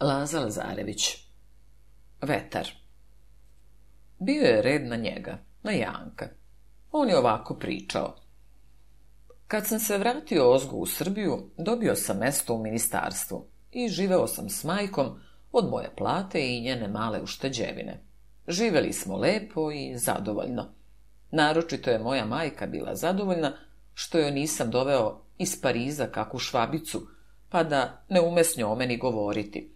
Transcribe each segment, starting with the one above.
Laza Lazarević Vetar Bio je red na njega, na Janka. On je ovako pričao. Kad sam se vratio ozgu u Srbiju, dobio sam mesto u ministarstvu i živeo sam s majkom od moje plate i njene male ušteđevine. Živeli smo lepo i zadovoljno. Naročito je moja majka bila zadovoljna što joj nisam doveo iz Pariza kakvu švabicu, pa da ne ume s njome govoriti.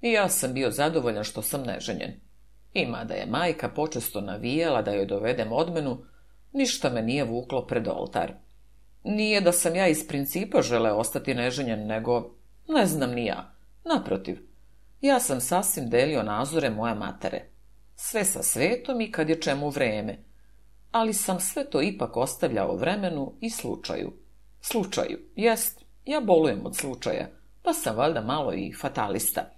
I ja sam bio zadovoljan što sam neženjen. I mada je majka počesto navijala da joj dovedem odmenu, ništa me nije vuklo pred oltar. Nije da sam ja iz principa žele ostati neženjen, nego ne znam ni ja. Naprotiv, ja sam sasvim delio nazore moje matere. Sve sa svetom i kad je čemu vreme. Ali sam sve to ipak ostavljao vremenu i slučaju. Slučaju, jest, ja bolujem od slučaja, pa sam valjda malo i fatalista.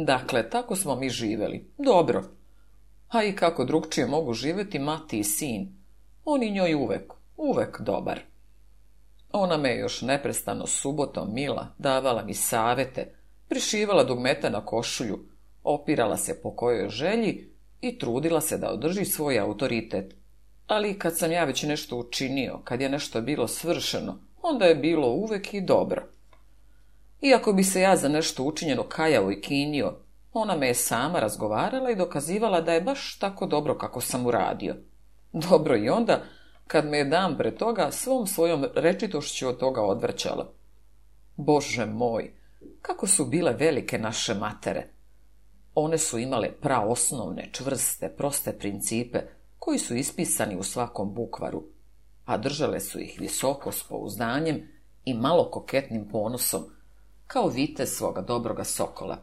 Dakle, tako smo mi živeli. Dobro. A i kako drugčije mogu živjeti mati i sin. On i njoj uvek, uvek dobar. Ona me je još neprestano subotom mila, davala mi savete, prišivala dugmeta na košulju, opirala se po kojoj želji i trudila se da održi svoj autoritet. Ali kad sam ja već nešto učinio, kad je nešto bilo svršeno, onda je bilo uvek i dobro. Iako bi se ja za nešto učinjeno kajao i kinio, ona me je sama razgovarala i dokazivala da je baš tako dobro kako sam uradio. Dobro i onda, kad me je dan pre toga svom svojom rečitošću od toga odvrćala. Bože moj, kako su bile velike naše matere! One su imale praosnovne, čvrste, proste principe, koji su ispisani u svakom bukvaru, a držale su ih visoko s pouzdanjem i malo koketnim ponosom, kao vite svoga dobroga sokola.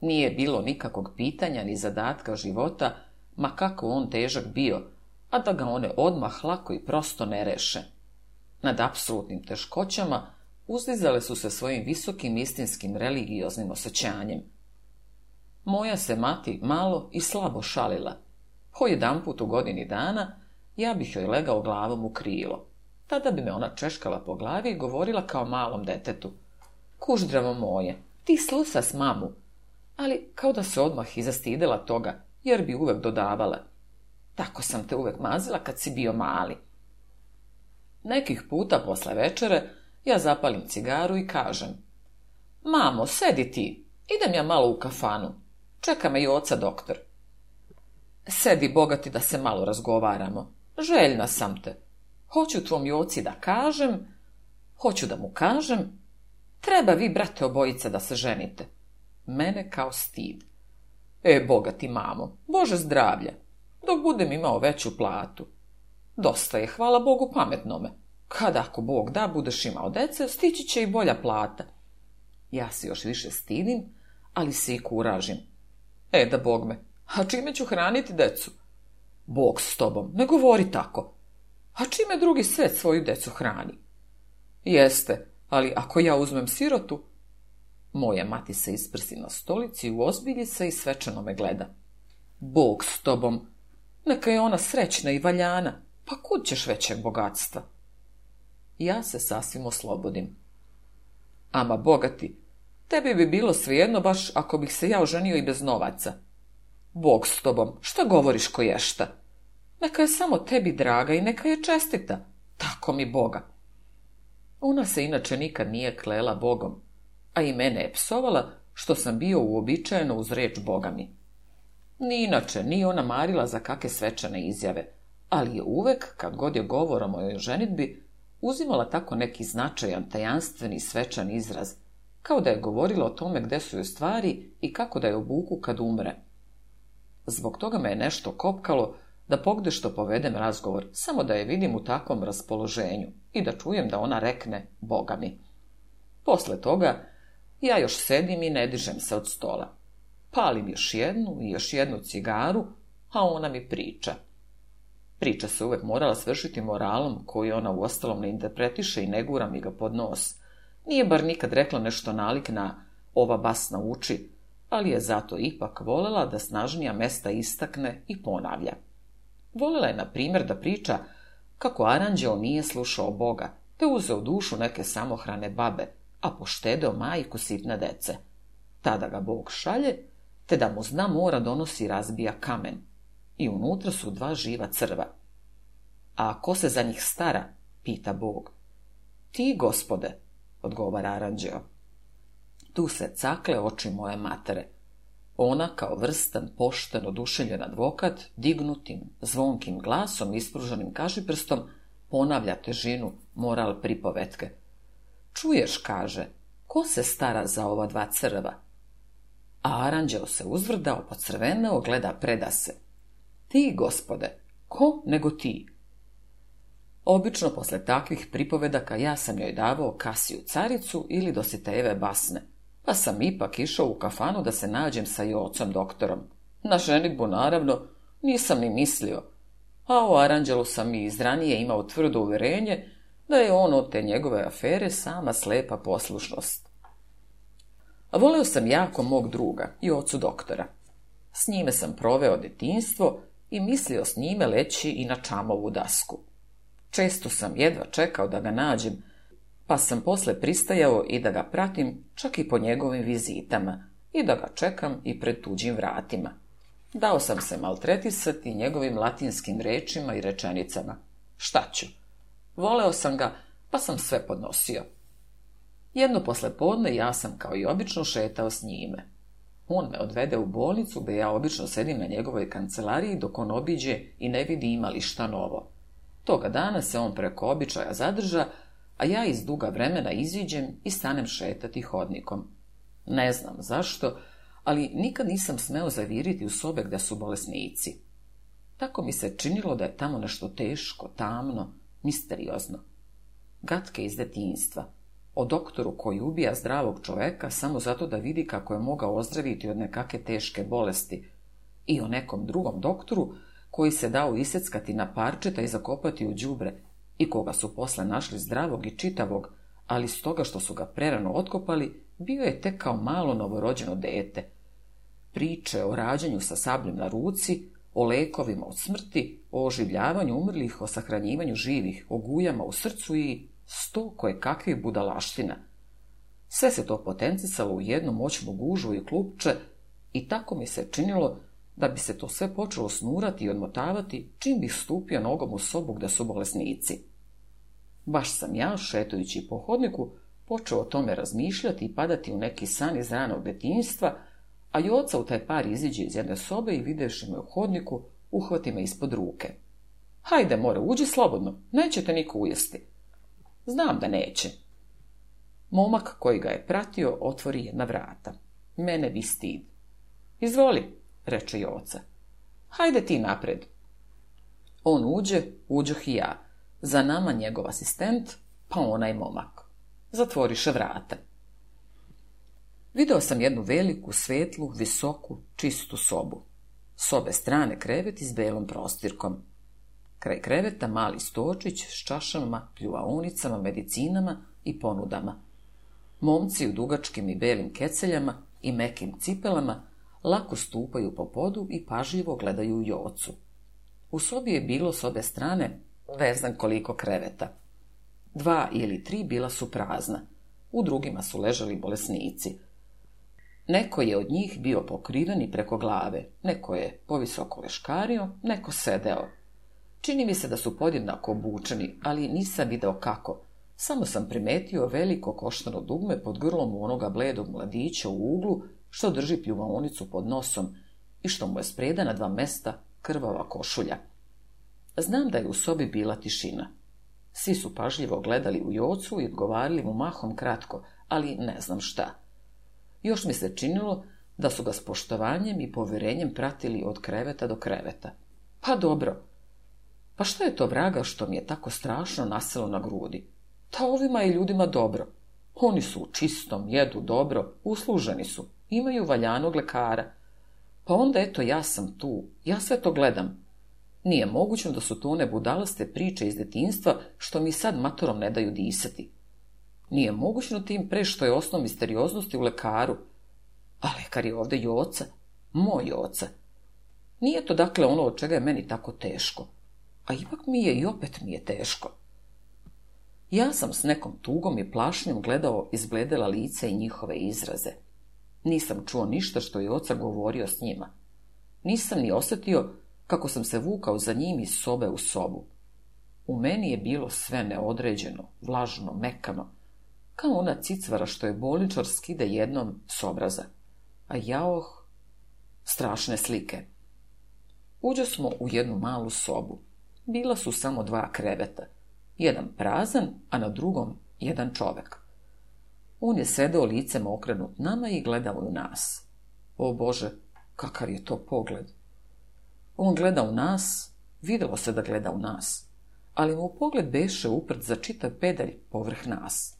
Nije bilo nikakvog pitanja ni zadatka života, ma kako on težak bio, a da ga one odmah lako i prosto ne reše. Nad apsolutnim teškoćama uzlizale su se svojim visokim istinskim religioznim osjećanjem. Moja se mati malo i slabo šalila. Ho jedan put u godini dana ja bih joj legao glavom u krilo. Tada bi me ona češkala po glavi i govorila kao malom detetu – Kuždravo moje, ti slusa s mamu. Ali kao da se odmah i zastidela toga, jer bi uvek dodavala. Tako sam te uvek mazila kad si bio mali. Nekih puta posle večere ja zapalim cigaru i kažem. Mamo, sedi ti, idem ja malo u kafanu. Čeka me i oca doktor. Sedi, bogati, da se malo razgovaramo. Željna sam te. Hoću tvom joci da kažem, hoću da mu kažem, Treba vi, brate, obojice, da se ženite. Mene kao stid. E, bogati mamo, bože zdravlja, dok budem imao veću platu. Dosta je, hvala Bogu, pametnome. Kad ako Bog da, budeš imao dece, stići će i bolja plata. Ja se još više stidim, ali se i kuražim. E, da Bog me, a čime ću hraniti decu? Bog s tobom, ne govori tako. A čime drugi svet svoju decu hrani? Jeste, ali ako ja uzmem sirotu... Moja mati se isprsi na stolici, ozbilji se i svečano me gleda. Bog s tobom, neka je ona srećna i valjana, pa kud ćeš većeg bogatstva? Ja se sasvim oslobodim. Ama bogati, tebi bi bilo svejedno baš ako bih se ja oženio i bez novaca. Bog s tobom, šta govoriš ko Neka je samo tebi draga i neka je čestita. Tako mi Boga. Ona se inače nikad nije klela Bogom, a i mene je psovala što sam bio uobičajeno uz reč Bogami. Ni inače, ni ona marila za kake svečane izjave, ali je uvek, kad god je govorom o joj ženitbi, uzimala tako neki značajan, tajanstveni, svečan izraz, kao da je govorila o tome gde su joj stvari i kako da je obuku kad umre. Zbog toga me je nešto kopkalo da što povedem razgovor, samo da je vidim u takvom raspoloženju i da čujem da ona rekne Boga mi. Posle toga ja još sedim i ne dižem se od stola. Palim još jednu i još jednu cigaru, a ona mi priča. Priča se uvek morala svršiti moralom koji ona uostalom ne interpretiše i ne gura mi ga pod nos. Nije bar nikad rekla nešto nalik na ova basna uči, ali je zato ipak volela da snažnija mesta istakne i ponavlja. Volela je, na primjer, da priča kako Aranđeo nije slušao Boga, te uzeo dušu neke samohrane babe, a poštedeo majku sitne dece. Tada ga Bog šalje, te da mu zna mora donosi razbija kamen. I unutra su dva živa crva. A ko se za njih stara? pita Bog. Ti, gospode, odgovara Aranđeo. Tu se cakle oči moje matere, ona, kao vrstan, pošten, odušeljen advokat, dignutim, zvonkim glasom, ispruženim kažiprstom, ponavlja težinu moral pripovetke. Čuješ, kaže, ko se stara za ova dva crva? A Aranđeo se uzvrdao, pocrveneo, gleda preda se. Ti, gospode, ko nego ti? Obično posle takvih pripovedaka ja sam joj davao kasiju caricu ili dositejeve basne pa sam ipak išao u kafanu da se nađem sa Jocom doktorom. Na ženikbu, naravno, nisam ni mislio, a o Aranđelu sam i izranije imao tvrdo uvjerenje da je on od te njegove afere sama slepa poslušnost. A voleo sam jako mog druga i ocu doktora. S njime sam proveo detinstvo i mislio s njime leći i na čamovu dasku. Često sam jedva čekao da ga nađem, pa sam posle pristajao i da ga pratim čak i po njegovim vizitama i da ga čekam i pred tuđim vratima. Dao sam se maltretisati njegovim latinskim rečima i rečenicama. Šta ću? Voleo sam ga, pa sam sve podnosio. Jedno podne ja sam kao i obično šetao s njime. On me odvede u bolnicu da ja obično sedim na njegovoj kancelariji dok on obiđe i ne vidi ima šta novo. Toga dana se on preko običaja zadrža, a ja iz duga vremena iziđem i stanem šetati hodnikom. Ne znam zašto, ali nikad nisam smeo zaviriti u sobe, da su bolesnici. Tako mi se činilo da je tamo nešto teško, tamno, misteriozno. Gatke iz detinjstva. O doktoru koji ubija zdravog čoveka samo zato da vidi kako je mogao ozdraviti od nekake teške bolesti. I o nekom drugom doktoru koji se dao iseckati na parčeta i zakopati u đubre, i koga su posle našli zdravog i čitavog, ali stoga što su ga prerano otkopali, bio je tek kao malo novorođeno dete. Priče o rađanju sa sabljem na ruci, o lekovima od smrti, o oživljavanju umrlih, o sahranjivanju živih, o gujama u srcu i sto koje kakvih budalaština. Sve se to potencicalo u jednu moćnu gužu i klupče i tako mi se činilo da bi se to sve počelo snurati i odmotavati čim bih stupio nogom u sobu da su bolesnici. Baš sam ja, šetujući po hodniku, počeo o tome razmišljati i padati u neki san iz ranog detinjstva, a Joca u taj par iziđe iz jedne sobe i videvši me u hodniku, uhvati me ispod ruke. Hajde, more, uđi slobodno, neće te niko ujesti. Znam da neće. Momak koji ga je pratio otvori jedna vrata. Mene bi stid. Izvoli, reče Joca. Hajde ti napred. On uđe, uđoh i ja. Za nama njegov asistent, pa onaj momak. Zatvoriše vrata. Video sam jednu veliku, svetlu, visoku, čistu sobu. S obe strane kreveti s belom prostirkom. Kraj kreveta mali stočić s čašama, unicama medicinama i ponudama. Momci u dugačkim i belim keceljama i mekim cipelama lako stupaju po podu i pažljivo gledaju u jocu. U sobi je bilo s obe strane Vezan koliko kreveta. Dva ili tri bila su prazna, u drugima su ležali bolesnici. Neko je od njih bio pokriven i preko glave, neko je povisoko leškario, neko sedeo. Čini mi se da su podjednako obučeni, ali nisam video kako. Samo sam primetio veliko koštano dugme pod grlom onoga bledog mladića u uglu, što drži pljuvaonicu pod nosom i što mu je spreda na dva mesta krvava košulja. Znam da je u sobi bila tišina. Svi su pažljivo gledali u jocu i odgovarili mu mahom kratko, ali ne znam šta. Još mi se činilo da su ga s poštovanjem i povjerenjem pratili od kreveta do kreveta. Pa dobro. Pa što je to vraga što mi je tako strašno naselo na grudi? Ta ovima je ljudima dobro. Oni su u čistom, jedu dobro, usluženi su, imaju valjanog lekara. Pa onda eto ja sam tu, ja sve to gledam, nije mogućno da su to one budalaste priče iz detinstva što mi sad matorom ne daju disati. Nije mogućno tim pre što je osnov misterioznosti u lekaru. A lekar je ovdje oca. moj oca. Nije to dakle ono od čega je meni tako teško. A ipak mi je i opet mi je teško. Ja sam s nekom tugom i plašnjom gledao izbledela lice i njihove izraze. Nisam čuo ništa što je oca govorio s njima. Nisam ni osjetio kako sam se vukao za njim iz sobe u sobu. U meni je bilo sve neodređeno, vlažno, mekano, kao ona cicvara što je boličar skide jednom s obraza. A jaoh, strašne slike. Uđo smo u jednu malu sobu. Bila su samo dva kreveta. Jedan prazan, a na drugom jedan čovek. On je sedeo licem okrenut nama i gledao u nas. O Bože, kakav je to pogled! On gleda u nas, vidjelo se da gleda u nas, ali mu pogled beše uprt za čitav pedalj povrh nas.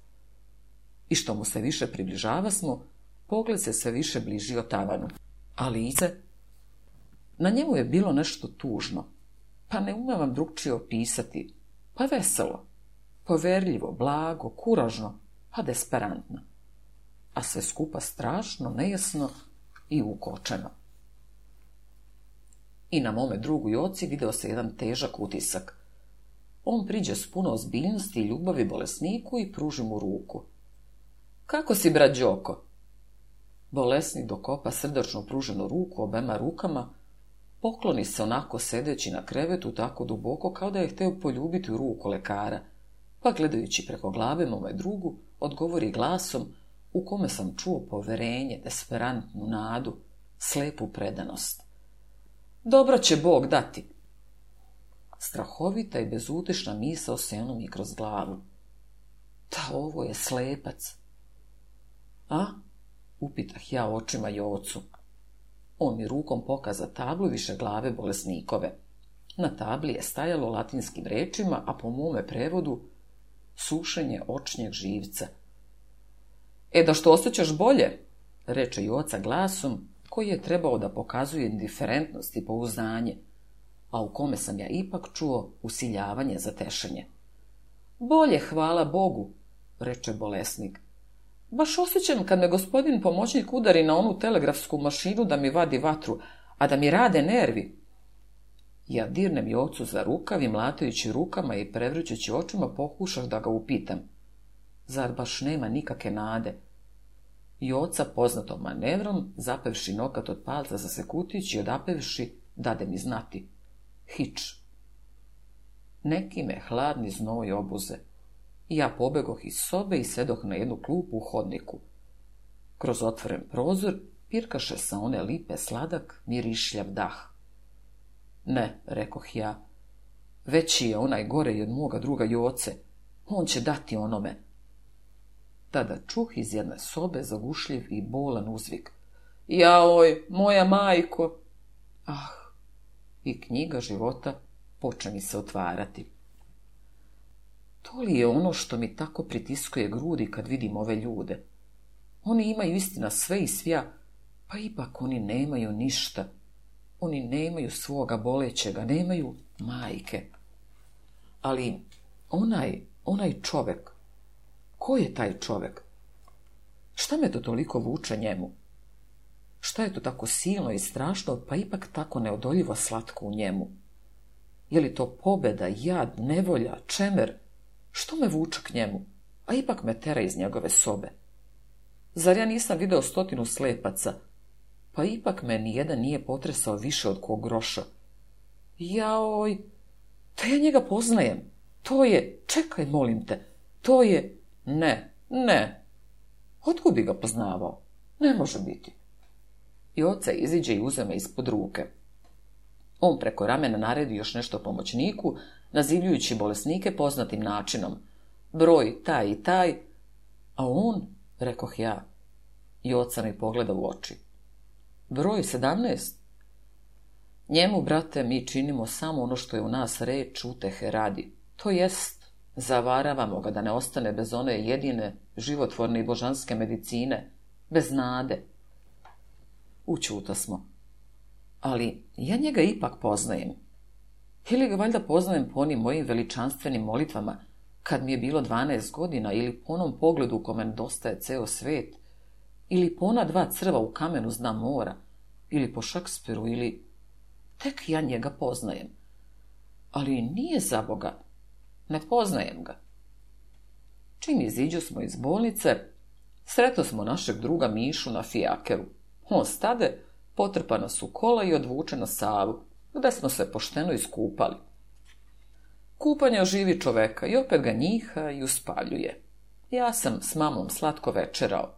I što mu se više približava smo, pogled se sve više bliži o tavanu, a Na njemu je bilo nešto tužno, pa ne ume vam drugčije opisati, pa veselo, poverljivo, blago, kuražno, pa desperantno, a sve skupa strašno, nejasno i ukočeno i na mome drugu i oci video se jedan težak utisak. On priđe s puno ozbiljnosti i ljubavi bolesniku i pruži mu ruku. Kako si, brađoko? Bolesnik dokopa srdačno pruženu ruku obema rukama, pokloni se onako sedeći na krevetu tako duboko kao da je htio poljubiti ruku lekara, pa gledajući preko glave mome drugu, odgovori glasom u kome sam čuo poverenje, desperantnu nadu, slepu predanost. Dobro će Bog dati. Strahovita i bezutešna misa osenu mi kroz glavu. Da, ovo je slepac. A? Upitah ja očima ocu. On mi rukom pokaza tablu više glave bolesnikove. Na tabli je stajalo latinskim rečima, a po mome prevodu sušenje očnjeg živca. E da što osjećaš bolje, reče oca glasom koji je trebao da pokazuje indiferentnost i pouzdanje, a u kome sam ja ipak čuo usiljavanje za tešenje. Bolje, hvala Bogu, reče bolesnik. Baš osjećam kad me gospodin pomoćnik udari na onu telegrafsku mašinu da mi vadi vatru, a da mi rade nervi. Ja dirnem ocu za rukav i mlatajući rukama i prevrućući očima pokušam da ga upitam. Zar baš nema nikake nade? i oca poznatom manevrom, zapevši nokat od palca za sekutić i odapevši, dade mi znati, hič. Neki me hladni znoj obuze. Ja pobegoh iz sobe i sedoh na jednu klupu u hodniku. Kroz otvoren prozor pirkaše sa one lipe sladak, mirišljav dah. Ne, rekoh ja, veći je onaj gore i od moga druga joce. On će dati onome. Tada čuh iz jedne sobe zagušljiv i bolan uzvik. Jaoj, moja majko! Ah! I knjiga života poče mi se otvarati. To li je ono što mi tako pritiskuje grudi kad vidim ove ljude? Oni imaju istina sve i svija, pa ipak oni nemaju ništa. Oni nemaju svoga bolećega, nemaju majke. Ali onaj, onaj čovek Ko je taj čovek? Šta me to toliko vuče njemu? Šta je to tako silno i strašno, pa ipak tako neodoljivo slatko u njemu? Je li to pobeda, jad, nevolja, čemer? Što me vuče k njemu, a ipak me tera iz njegove sobe? Zar ja nisam video stotinu slepaca, pa ipak me nijedan nije potresao više od kog groša? Jaoj, to ja njega poznajem. To je, čekaj, molim te, to je ne, ne. Otkud bi ga poznavao? Ne može biti. I oca iziđe i uzeme ispod ruke. On preko ramena naredi još nešto pomoćniku, nazivljujući bolesnike poznatim načinom. Broj taj i taj, a on, rekoh ja, i oca mi pogleda u oči. Broj sedamnest? — Njemu, brate, mi činimo samo ono što je u nas reč utehe radi. To jest Zavaravamo ga da ne ostane bez one jedine životvorne i božanske medicine, bez nade. Učuta smo. Ali ja njega ipak poznajem. Ili ga valjda poznajem po onim mojim veličanstvenim molitvama, kad mi je bilo 12 godina, ili po onom pogledu u kome dostaje ceo svet, ili po ona dva crva u kamenu zna mora, ili po šaksperu, ili... Tek ja njega poznajem. Ali nije za Boga ne poznajem ga. Čim iziđu smo iz bolnice, sretno smo našeg druga Mišu na fijakeru. On stade, potrpa su kola i odvuče na savu, gde smo se pošteno iskupali. Kupanje oživi čoveka i opet ga njiha i uspaljuje. Ja sam s mamom slatko večerao.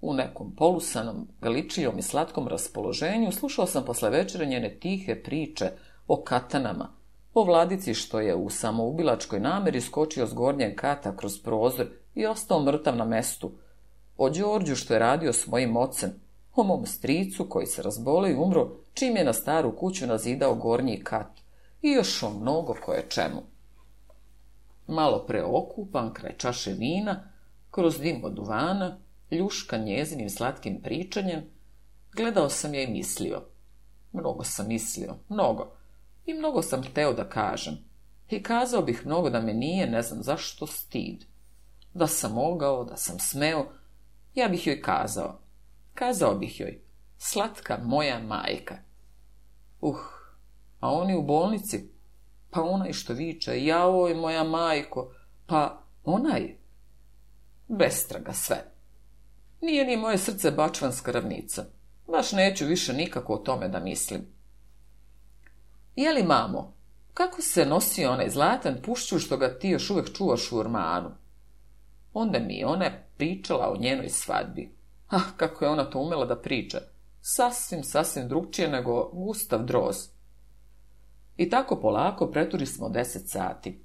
U nekom polusanom, galičijom i slatkom raspoloženju slušao sam posle večera njene tihe priče o katanama, po vladici što je u samoubilačkoj nameri skočio s gornjeg kata kroz prozor i ostao mrtav na mestu. O Đorđu što je radio s mojim ocem, o mom stricu koji se razbolio i umro čim je na staru kuću nazidao gornji kat i još o mnogo koje čemu. Malo okupan, kraj čaše vina, kroz dim od duvana, ljuška njezinim slatkim pričanjem, gledao sam je i mislio. Mnogo sam mislio, mnogo. I mnogo sam hteo da kažem. I kazao bih mnogo da me nije, ne znam zašto, stid. Da sam mogao, da sam smeo, ja bih joj kazao. Kazao bih joj, slatka moja majka. Uh, a oni u bolnici, pa onaj što viče, jaoj moja majko, pa onaj. Bestraga sve. Nije ni moje srce bačvanska ravnica. Baš neću više nikako o tome da mislim li mamo, kako se nosi onaj zlatan pušću što ga ti još uvijek čuvaš u ormanu? Onda mi je ona pričala o njenoj svadbi. Ah, kako je ona to umela da priča. Sasvim, sasvim drugčije nego Gustav Droz. I tako polako preturi smo deset sati.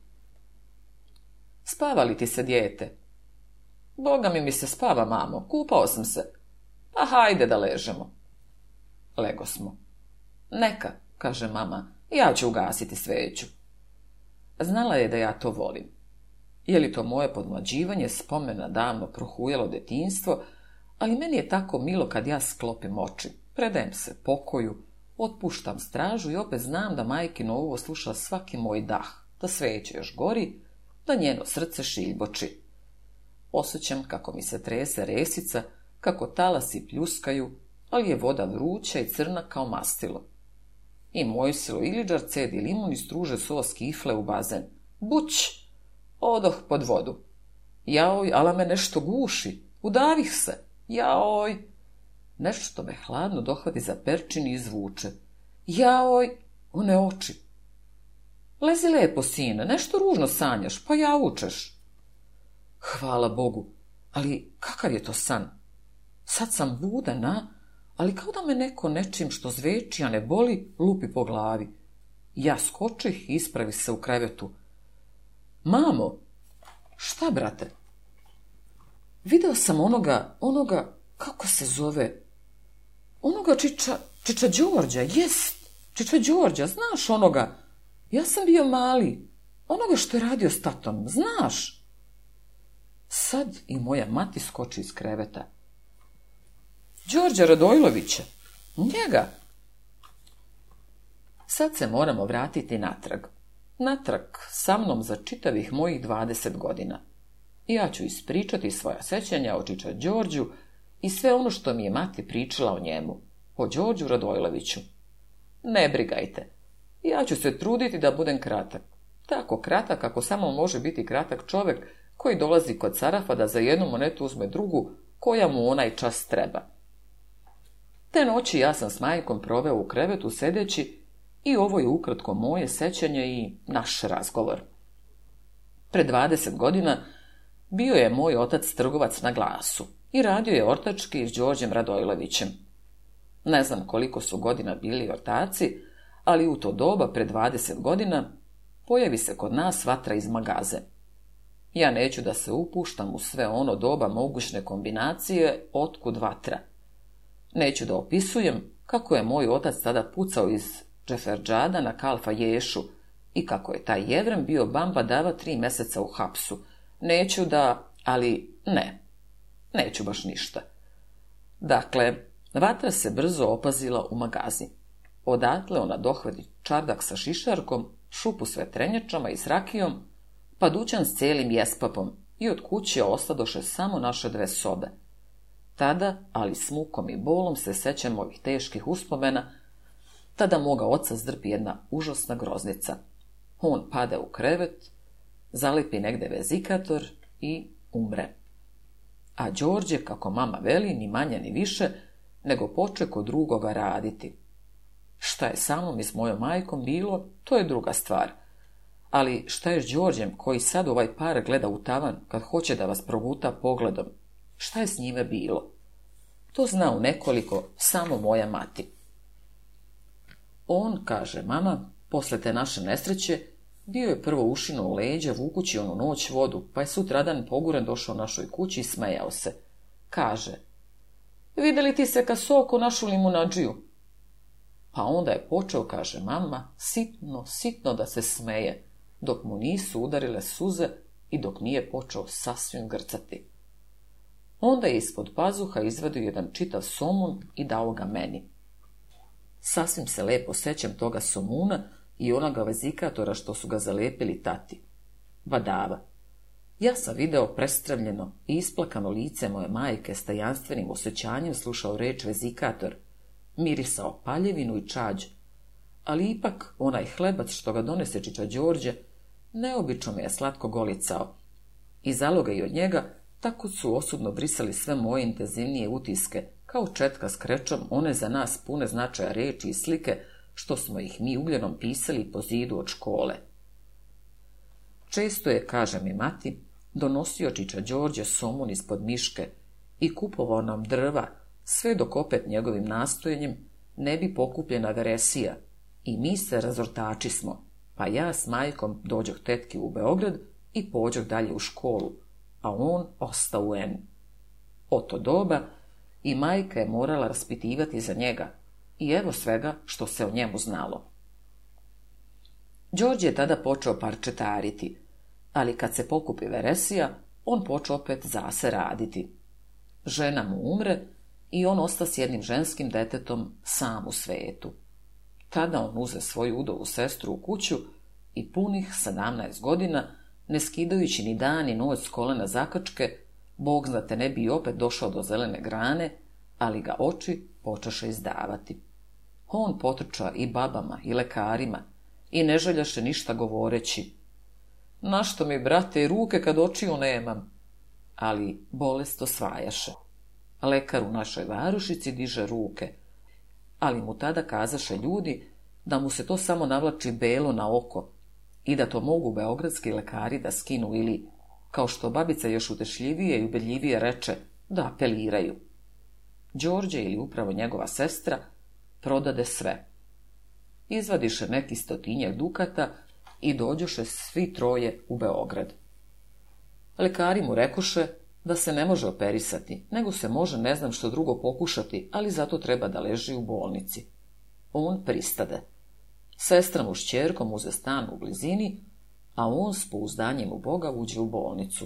Spava li ti se dijete? Boga mi mi se spava, mamo. Kupao sam se. Pa hajde da ležemo. Lego smo. Neka, kaže mama. Ja ću ugasiti sveću. Znala je da ja to volim. Je li to moje podmlađivanje spomena davno prohujalo detinstvo, ali meni je tako milo kad ja sklopim oči, predajem se pokoju, otpuštam stražu i opet znam da majkino novo sluša svaki moj dah, da sveće još gori, da njeno srce šiljboči. Osjećam kako mi se trese resica, kako talasi pljuskaju, ali je voda vruća i crna kao mastilo. I e, Mojsilo iliđar i Limun i struže struže kifle u bazen. Buć! Odoh pod vodu. Jaoj, ala me nešto guši. Udavih se. Jaoj! Nešto me hladno dohvati za perčin i izvuče. Jaoj! One oči. Lezi lepo, sine, nešto ružno sanjaš, pa ja učeš. Hvala Bogu, ali kakav je to san? Sad sam buda na ali kao da me neko nečim što zveči, a ne boli, lupi po glavi. Ja skočih i ispravi se u krevetu. Mamo, šta, brate? Video sam onoga, onoga, kako se zove? Onoga Čiča, Čiča Đorđa, jest, Čiča Đorđa, znaš onoga? Ja sam bio mali, onoga što je radio s tatom, znaš? Sad i moja mati skoči iz kreveta. Đorđa Radojlovića. Njega. Sad se moramo vratiti natrag. Natrag sa mnom za čitavih mojih 20 godina. Ja ću ispričati svoja sećanja o Čiča Đorđu i sve ono što mi je mati pričala o njemu, o Đorđu Radojloviću. Ne brigajte, ja ću se truditi da budem kratak. Tako kratak ako samo može biti kratak čovjek koji dolazi kod Sarafa da za jednu monetu uzme drugu koja mu onaj čas treba. Te noći ja sam s majkom proveo u krevetu sedeći i ovo je ukratko moje sećanje i naš razgovor. Pre 20 godina bio je moj otac trgovac na glasu i radio je ortački s Đorđem Radojlovićem. Ne znam koliko su godina bili ortaci, ali u to doba pre 20 godina pojavi se kod nas vatra iz magaze. Ja neću da se upuštam u sve ono doba mogućne kombinacije otkud vatra – Neću da opisujem kako je moj otac tada pucao iz Džeferđada na kalfa Ješu i kako je taj jevrem bio bamba dava tri meseca u hapsu. Neću da, ali ne, neću baš ništa. Dakle, vatra se brzo opazila u magazi. Odatle ona dohvadi čardak sa šišarkom, šupu sve vetrenjačama i s rakijom, pa dućan s cijelim jespapom i od kuće ostadoše samo naše dve sobe – tada, ali s mukom i bolom, se sećam ovih teških uspomena, tada moga oca zdrpi jedna užasna groznica. On pada u krevet, zalipi negde vezikator i umre. A Đorđe, kako mama veli, ni manje ni više, nego poče kod drugoga raditi. Šta je samo i s mojom majkom bilo, to je druga stvar. Ali šta je s Đorđem, koji sad ovaj par gleda u tavan, kad hoće da vas probuta pogledom, Šta je s njime bilo? To zna u nekoliko samo moja mati. On, kaže mama, posle te naše nesreće, bio je prvo ušino u leđa, vukući onu noć vodu, pa je sutradan poguren došao našoj kući i smejao se. Kaže, videli ti se ka soku našu limunadžiju? Pa onda je počeo, kaže mama, sitno, sitno da se smeje, dok mu nisu udarile suze i dok nije počeo sasvim grcati. Onda je ispod pazuha izvadio jedan čitav somun i dao ga meni. Sasvim se lepo sećam toga somuna i onoga vezikatora što su ga zalepili tati. Badava. Ja sam video prestravljeno i isplakano lice moje majke s tajanstvenim osjećanjem slušao reč vezikator. Mirisao paljevinu i čađ. Ali ipak onaj hlebac što ga donese Čiča Đorđe neobično me je slatko golicao. I zaloga i od njega tako su osobno brisali sve moje intenzivnije utiske, kao četka s krećom, one za nas pune značaja riječi i slike, što smo ih mi ugljenom pisali po zidu od škole. Često je, kaže mi mati, donosio Čiča Đorđe somun ispod miške i kupovao nam drva, sve dok opet njegovim nastojenjem ne bi pokupljena veresija. I mi se razortači smo, pa ja s majkom dođoh tetki u Beograd i pođoh dalje u školu, a on ostao u N. O to doba i majka je morala raspitivati za njega i evo svega što se o njemu znalo. Đorđe je tada počeo parčetariti, ali kad se pokupi veresija, on počeo opet zase raditi. Žena mu umre i on osta s jednim ženskim detetom sam u svetu. Tada on uze svoju udovu sestru u kuću i punih sedamnaest godina ne skidajući ni dan i noć s kolena zakačke, Bog zna ne bi opet došao do zelene grane, ali ga oči počeše izdavati. On potrča i babama i lekarima i ne željaše ništa govoreći. Našto mi, brate, i ruke kad očiju nemam? Ali bolest osvajaše. Lekar u našoj varušici diže ruke, ali mu tada kazaše ljudi da mu se to samo navlači belo na oko, i da to mogu beogradski lekari da skinu ili, kao što babica još utešljivije i ubedljivije reče, da apeliraju. Đorđe ili upravo njegova sestra prodade sve. Izvadiše neki stotinjak dukata i dođoše svi troje u Beograd. Lekari mu rekoše da se ne može operisati, nego se može ne znam što drugo pokušati, ali zato treba da leži u bolnici. On pristade. Sestra mu s čerkom uze stan u blizini, a on s pouzdanjem u Boga uđe u bolnicu.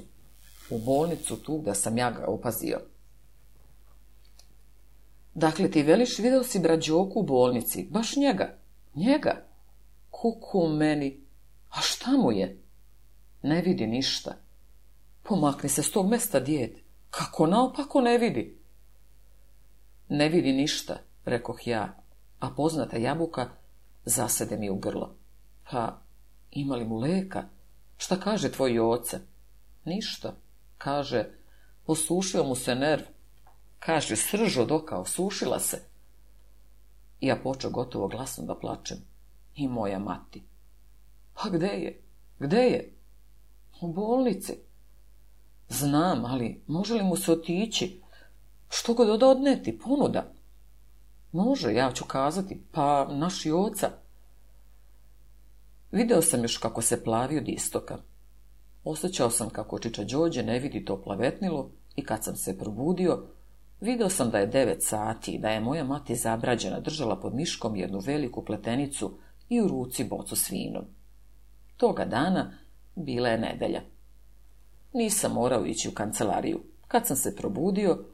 U bolnicu tu da sam ja ga opazio. Dakle, ti veliš, video si brađoku u bolnici, baš njega, njega. Kuku meni, a šta mu je? Ne vidi ništa. Pomakni se s tog mesta, djed. Kako naopako ne vidi? Ne vidi ništa, rekoh ja, a poznata jabuka Zasede mi u grlo. Ha, ima li mu leka? Šta kaže tvoj oca? Ništa. Kaže, osušio mu se nerv. Kaže, sržo od oka, osušila se. ja počeo gotovo glasno da plačem. I moja mati. Pa gde je? Gde je? U bolnici. Znam, ali može li mu se otići? Što god odneti, ponuda. Može, ja ću kazati, pa naši oca. Video sam još kako se plavi od istoka. Osjećao sam kako Čiča Đođe ne vidi to plavetnilo i kad sam se probudio, video sam da je devet sati i da je moja mati zabrađena držala pod miškom jednu veliku pletenicu i u ruci bocu svinom. Toga dana bila je nedelja. Nisam morao ići u kancelariju. Kad sam se probudio,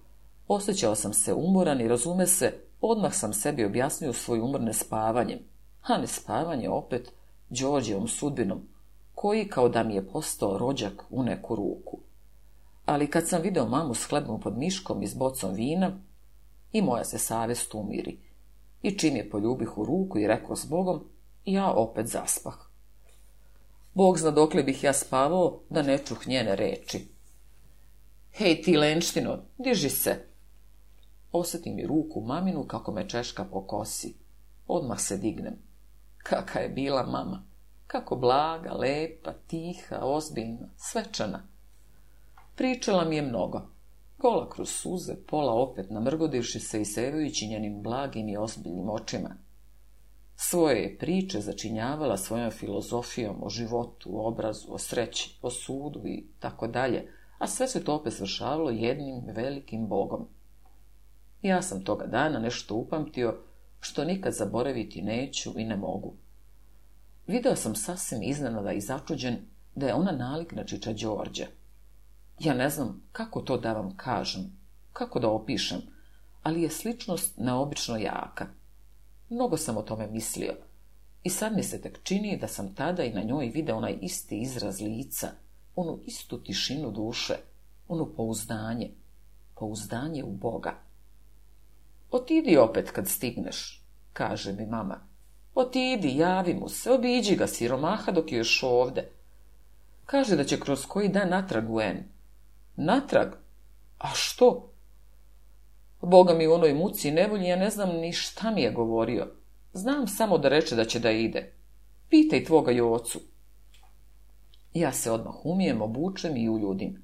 osjećao sam se umoran i razume se Odmah sam sebi objasnio svoj umrne spavanje, a spavanje opet Đorđevom sudbinom, koji kao da mi je postao rođak u neku ruku. Ali kad sam video mamu s hlebom pod miškom i s bocom vina, i moja se savest umiri. I čim je poljubih u ruku i rekao s Bogom, ja opet zaspah. Bog zna dokle bih ja spavao da ne čuh njene reči. Hej ti lenštino, diži se, osjetim i ruku maminu kako me češka po kosi. Odmah se dignem. Kaka je bila mama. Kako blaga, lepa, tiha, ozbiljna, svečana. Pričala mi je mnogo. Gola kroz suze, pola opet namrgodivši se i sevajući njenim blagim i ozbiljnim očima. Svoje je priče začinjavala svojom filozofijom o životu, o obrazu, o sreći, o sudu i tako dalje, a sve se to opet svršavalo jednim velikim bogom. Ja sam toga dana nešto upamtio što nikad zaboraviti neću i ne mogu. Video sam sasvim iznenada i začuđen da je ona nalik na Čiča Đorđe. Ja ne znam kako to da vam kažem, kako da opišem, ali je sličnost neobično jaka. Mnogo sam o tome mislio. I sad mi se tek čini da sam tada i na njoj video onaj isti izraz lica, onu istu tišinu duše, ono pouzdanje, pouzdanje u Boga. Otidi opet kad stigneš, kaže mi mama. Otidi, javi mu se, obiđi ga siromaha dok je još ovde. Kaže da će kroz koji dan natrag u N. Natrag? A što? Boga mi u onoj muci nevolji, ja ne znam ni šta mi je govorio. Znam samo da reče da će da ide. Pitaj tvoga i ocu. Ja se odmah umijem, obučem i uljudim.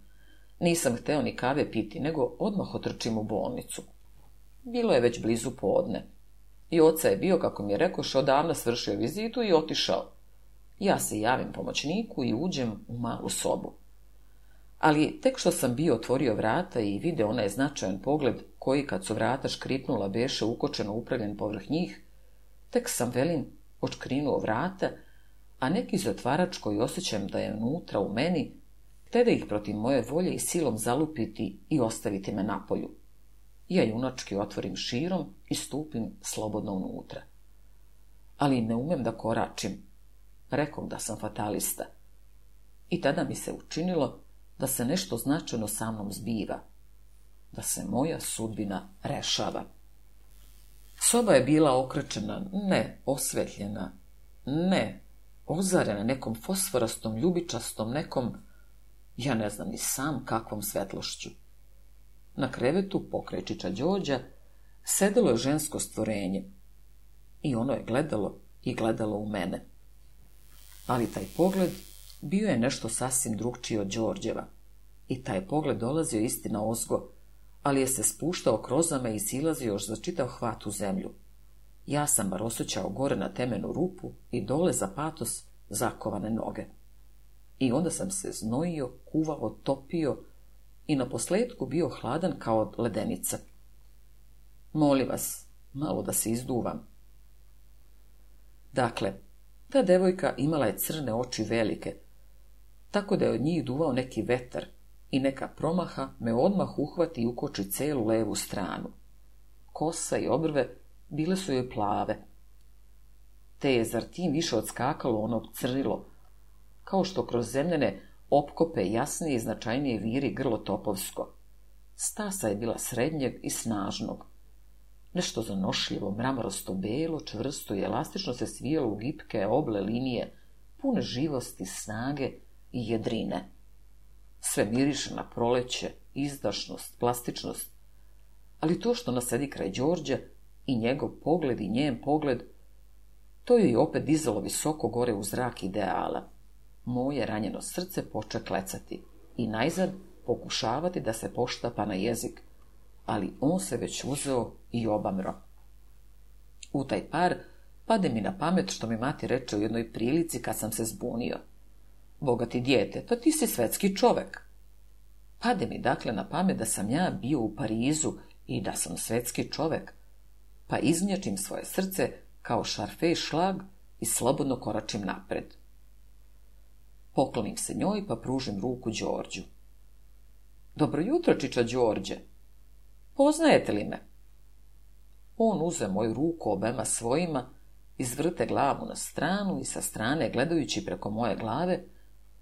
Nisam hteo ni kave piti, nego odmah otrčim u bolnicu. Bilo je već blizu podne. I oca je bio, kako mi je rekoš, odavno svršio vizitu i otišao. Ja se javim pomoćniku i uđem u malu sobu. Ali tek što sam bio otvorio vrata i vide onaj značajan pogled koji kad su vrata škripnula beše ukočeno upravljen povrh njih, tek sam velim očkrinuo vrata, a neki zatvarač koji osjećam da je unutra u meni, te da ih protiv moje volje i silom zalupiti i ostaviti me na polju ja junački otvorim širom i stupim slobodno unutra. Ali ne umem da koračim. Rekom da sam fatalista. I tada mi se učinilo da se nešto značajno sa mnom zbiva. Da se moja sudbina rešava. Soba je bila okrečena, ne osvetljena, ne ozarena nekom fosforastom, ljubičastom, nekom, ja ne znam ni sam kakvom svetlošću. Na krevetu pokrečića đođa, Đorđa sedelo je žensko stvorenje i ono je gledalo i gledalo u mene. Ali taj pogled bio je nešto sasvim drugčiji od Đorđeva i taj pogled dolazio istina ozgo, ali je se spuštao krozame i silazio još za čitav hvat u zemlju. Ja sam bar gore na temenu rupu i dole za patos zakovane noge. I onda sam se znojio, kuvao, topio i na bio hladan kao ledenica. Molim vas, malo da se izduvam. Dakle, ta devojka imala je crne oči velike, tako da je od njih duvao neki vetar i neka promaha me odmah uhvati i ukoči celu levu stranu. Kosa i obrve bile su joj plave, te je zar tim više odskakalo ono crnilo, kao što kroz zemljene opkope jasnije i značajnije viri grlo topovsko. Stasa je bila srednjeg i snažnog. Nešto zanošljivo, mramorosto belo, čvrsto i elastično se svijelo u gipke oble linije, pune živosti, snage i jedrine. Sve miriše na proleće, izdašnost, plastičnost. Ali to što nasedi kraj Đorđa i njegov pogled i njen pogled, to je i opet dizalo visoko gore u zrak ideala. Moje ranjeno srce poče klecati i najzad pokušavati da se poštapa na jezik, ali on se već uzeo i obamro. U taj par pade mi na pamet što mi mati reče u jednoj prilici kad sam se zbunio. Bogati dijete, to ti si svetski čovek. Pade mi dakle na pamet da sam ja bio u Parizu i da sam svetski čovek, pa izmječim svoje srce kao šarfej šlag i slobodno koračim napred. Poklonim se njoj pa pružim ruku Đorđu. Dobro jutro, čiča Đorđe. Poznajete li me? On uze moju ruku obema svojima, izvrte glavu na stranu i sa strane, gledajući preko moje glave,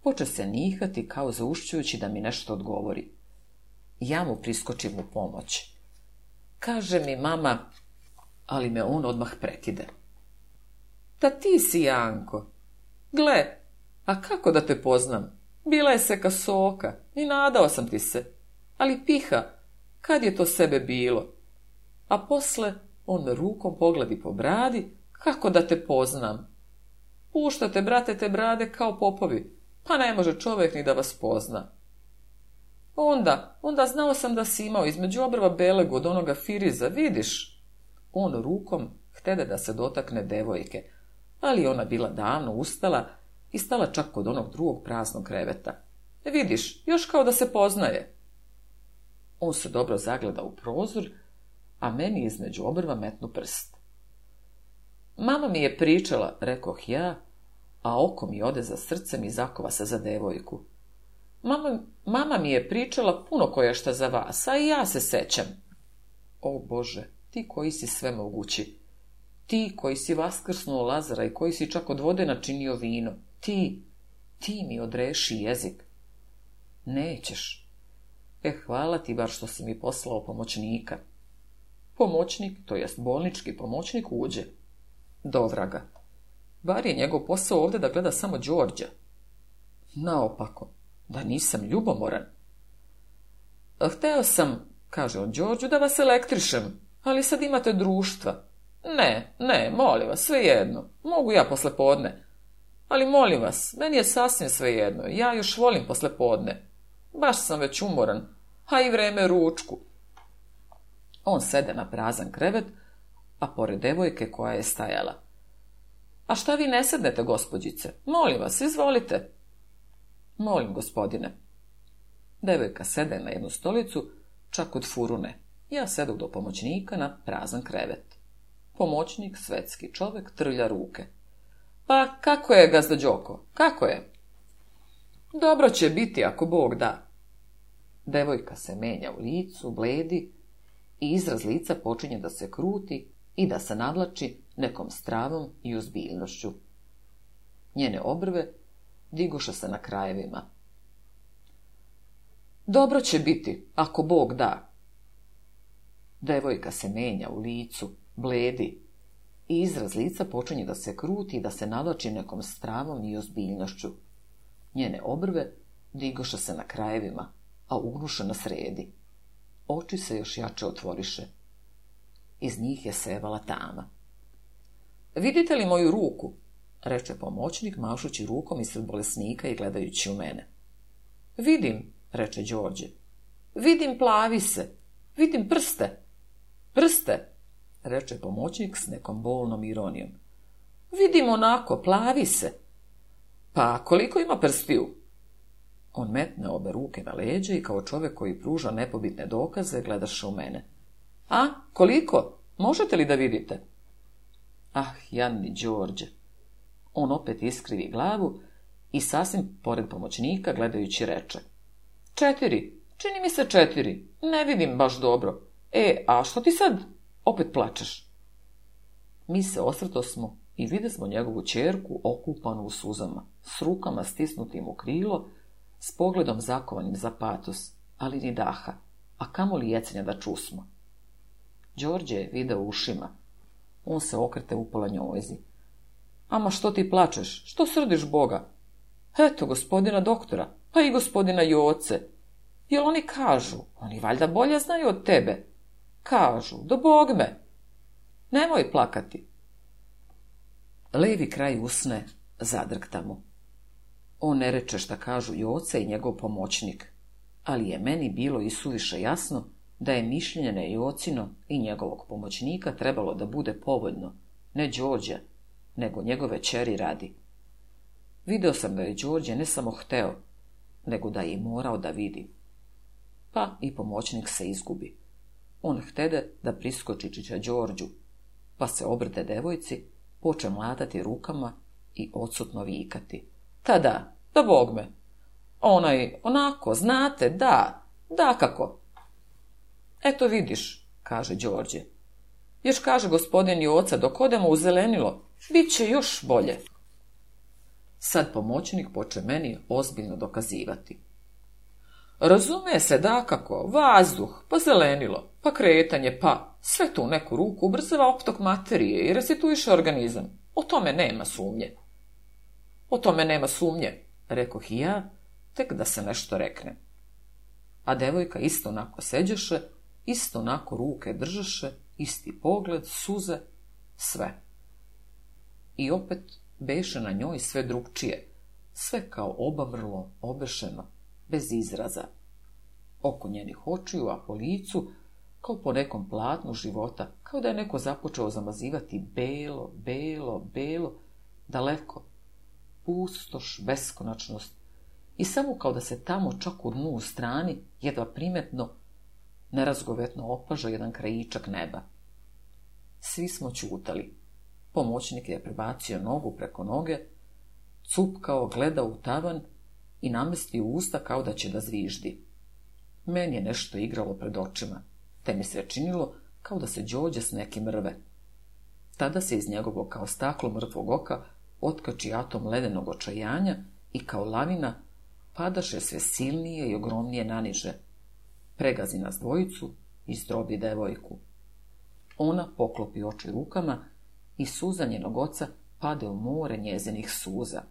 poče se nihati kao zaušćujući da mi nešto odgovori. Ja mu priskočim u pomoć. Kaže mi mama, ali me on odmah prekide. Da ti si, Janko. Gle, a kako da te poznam? Bila je seka soka i nadao sam ti se. Ali piha, kad je to sebe bilo? A posle on rukom pogledi po bradi, kako da te poznam? Puštate, brate, te brade kao popovi, pa ne može čovjek ni da vas pozna. Onda, onda znao sam da si imao između obrva belegu od onoga Firiza, vidiš? On rukom htede da se dotakne devojke, ali ona bila davno ustala, i stala čak kod onog drugog praznog kreveta. Ne vidiš, još kao da se poznaje. On se dobro zagleda u prozor, a meni između obrva metnu prst. Mama mi je pričala, rekoh ja, a oko mi ode za srcem i zakova se za devojku. Mama, mama mi je pričala puno koje šta za vas, a i ja se sećam. O Bože, ti koji si sve mogući. Ti koji si vaskrsnuo Lazara i koji si čak od vode načinio vino. Ti, ti mi odreši jezik. Nećeš. E, hvala ti bar što si mi poslao pomoćnika. Pomoćnik, to jest bolnički pomoćnik, uđe. ga. Bar je njegov posao ovdje da gleda samo Đorđa. Naopako, da nisam ljubomoran. Hteo sam, kaže on Đorđu, da vas elektrišem, ali sad imate društva. Ne, ne, molim vas, jedno, mogu ja posle podne. Ali molim vas, meni je sasvim svejedno, ja još volim podne. Baš sam već umoran, a i vreme ručku. On sede na prazan krevet, a pored devojke koja je stajala. A šta vi ne sednete, gospođice? Molim vas, izvolite. Molim, gospodine. Devojka sede na jednu stolicu, čak od furune. Ja sedu do pomoćnika na prazan krevet. Pomoćnik, svetski čovek, trlja ruke. Pa kako je, gazda Đoko, kako je? Dobro će biti ako Bog da. Devojka se menja u licu, bledi i izraz lica počinje da se kruti i da se nadlači nekom stravom i uzbiljnošću. Njene obrve diguše se na krajevima. Dobro će biti, ako Bog da. Devojka se menja u licu, bledi i izraz lica počinje da se kruti i da se nadoči nekom stravom i ozbiljnošću. Njene obrve digoše se na krajevima, a ugnuše na sredi. Oči se još jače otvoriše. Iz njih je sevala tama. Vidite li moju ruku? reče pomoćnik, mašući rukom ispred bolesnika i gledajući u mene. Vidim, reče Đorđe. Vidim plavi se. Vidim prste. Prste, reče pomoćnik s nekom bolnom ironijom. Vidim onako, plavi se. Pa koliko ima prstiju? On metne obe ruke na leđe i kao čovjek koji pruža nepobitne dokaze gledaše u mene. A, koliko? Možete li da vidite? Ah, janni Đorđe. On opet iskrivi glavu i sasvim pored pomoćnika gledajući reče. Četiri, čini mi se četiri, ne vidim baš dobro. E, a što ti sad opet plačeš. Mi se osrto smo i vide smo njegovu čerku okupanu u suzama, s rukama stisnutim u krilo, s pogledom zakovanim za patos, ali ni daha, a kamo li jecenja da čusmo. Đorđe je video ušima. On se okrete pola njojzi. Ama što ti plačeš? Što srdiš Boga? Eto, gospodina doktora, pa i gospodina Joce. Jel oni kažu? Oni valjda bolje znaju od tebe. Kažu, do bogme. Nemoj plakati. Levi kraj usne, zadrkta mu. On ne reče šta kažu i oca i njegov pomoćnik, ali je meni bilo i suviše jasno da je mišljenje Jocino i njegovog pomoćnika trebalo da bude povoljno, ne Đorđe, nego njegove čeri radi. Video sam da je Đorđe ne samo hteo, nego da je morao da vidi. Pa i pomoćnik se izgubi. On htede da priskoči Čiča Đorđu, pa se obrte devojci, poče mlatati rukama i odsutno vikati. Tada, da bog me. Onaj, onako, znate, da, da kako. Eto vidiš, kaže Đorđe. Još kaže gospodin i oca, dok odemo u zelenilo, bit će još bolje. Sad pomoćnik poče meni ozbiljno dokazivati. Razume se dakako, vazduh, pa zelenilo, pa kretanje, pa sve to u neku ruku ubrzava optok materije i restituiše organizam. O tome nema sumnje. O tome nema sumnje, reko i ja, tek da se nešto rekne. A devojka isto onako seđeše, isto onako ruke držaše, isti pogled, suze, sve. I opet beše na njoj sve drugčije, sve kao obavrlo, obešeno, bez izraza. Oko njenih očiju, a po licu, kao po nekom platnu života, kao da je neko započeo zamazivati belo, belo, belo, daleko, pustoš, beskonačnost, i samo kao da se tamo čak u dnu u strani, jedva primetno, nerazgovetno opaža jedan krajičak neba. Svi smo čutali. Pomoćnik je prebacio nogu preko noge, cupkao, gledao u tavan i namestio usta kao da će da zviždi. Meni je nešto igralo pred očima, te mi se činilo kao da se đođe s nekim rve. Tada se iz njegovog kao staklo mrtvog oka otkači atom ledenog očajanja i kao lavina padaše sve silnije i ogromnije naniže. Pregazi nas dvojicu i zdrobi devojku. Ona poklopi oči rukama i suza njenog oca pade u more njezinih suza.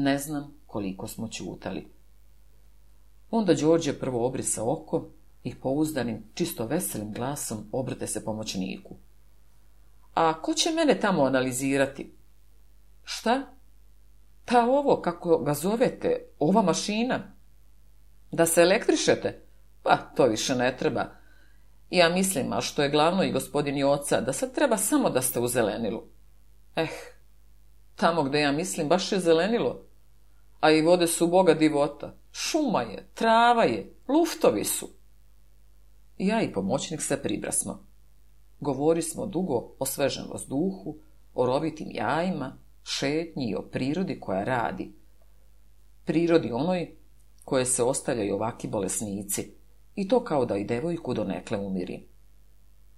Ne znam koliko smo čutali. Onda Đorđe prvo obrisa oko i pouzdanim, čisto veselim glasom obrte se pomoćniku. A ko će mene tamo analizirati? Šta? Pa ovo, kako ga zovete, ova mašina. Da se elektrišete? Pa, to više ne treba. Ja mislim, a što je glavno i gospodin oca, da sad treba samo da ste u zelenilu. Eh, tamo gde ja mislim, baš je zelenilo a i vode su boga divota. Šuma je, trava je, luftovi su. Ja i pomoćnik se pribrasmo. Govori smo dugo o svežem vazduhu, o rovitim jajima, šetnji i o prirodi koja radi. Prirodi onoj koje se ostavljaju ovaki bolesnici, i to kao da i devojku donekle umiri.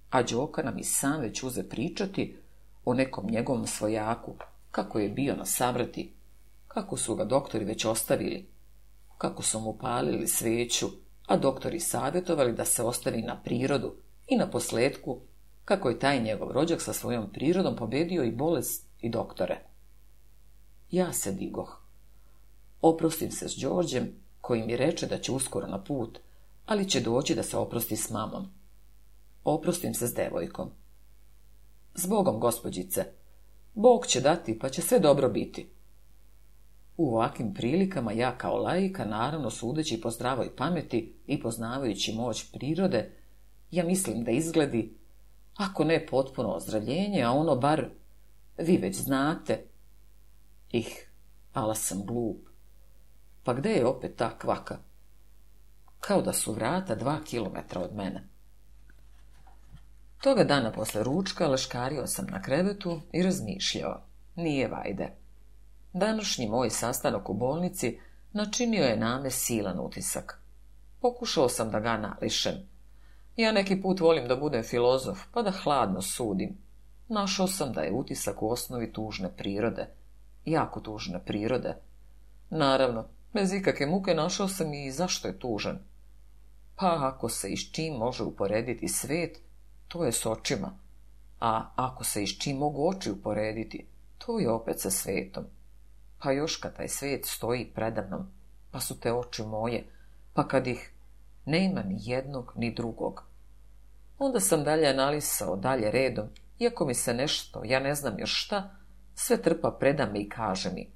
A Đoka nam i sam već uze pričati o nekom njegovom svojaku, kako je bio na savrati kako su ga doktori već ostavili, kako su mu palili sveću, a doktori savjetovali da se ostavi na prirodu i na posledku kako je taj njegov rođak sa svojom prirodom pobedio i bolest i doktore. Ja se digoh. Oprostim se s Đorđem, koji mi reče da će uskoro na put, ali će doći da se oprosti s mamom. Oprostim se s devojkom. Zbogom, gospođice, Bog će dati, pa će sve dobro biti. U ovakvim prilikama ja kao lajka, naravno sudeći po zdravoj pameti i poznavajući moć prirode, ja mislim da izgledi, ako ne potpuno ozdravljenje, a ono bar, vi već znate. Ih, ala sam glup. Pa gde je opet ta kvaka? Kao da su vrata dva kilometra od mene. Toga dana posle ručka leškario sam na krevetu i razmišljao. Nije vajde. Današnji moj sastanak u bolnici načinio je na silan utisak. Pokušao sam da ga nališem. Ja neki put volim da budem filozof, pa da hladno sudim. Našao sam da je utisak u osnovi tužne prirode. Jako tužne prirode. Naravno, bez ikakve muke našao sam i zašto je tužan. Pa ako se i s čim može uporediti svet, to je s očima. A ako se i s čim mogu oči uporediti, to je opet sa svetom. Pa još kad taj svijet stoji predamnom, pa su te oči moje, pa kad ih ne ima ni jednog ni drugog. Onda sam dalje analisao, dalje redom, iako mi se nešto, ja ne znam još šta, sve trpa preda i kaže mi,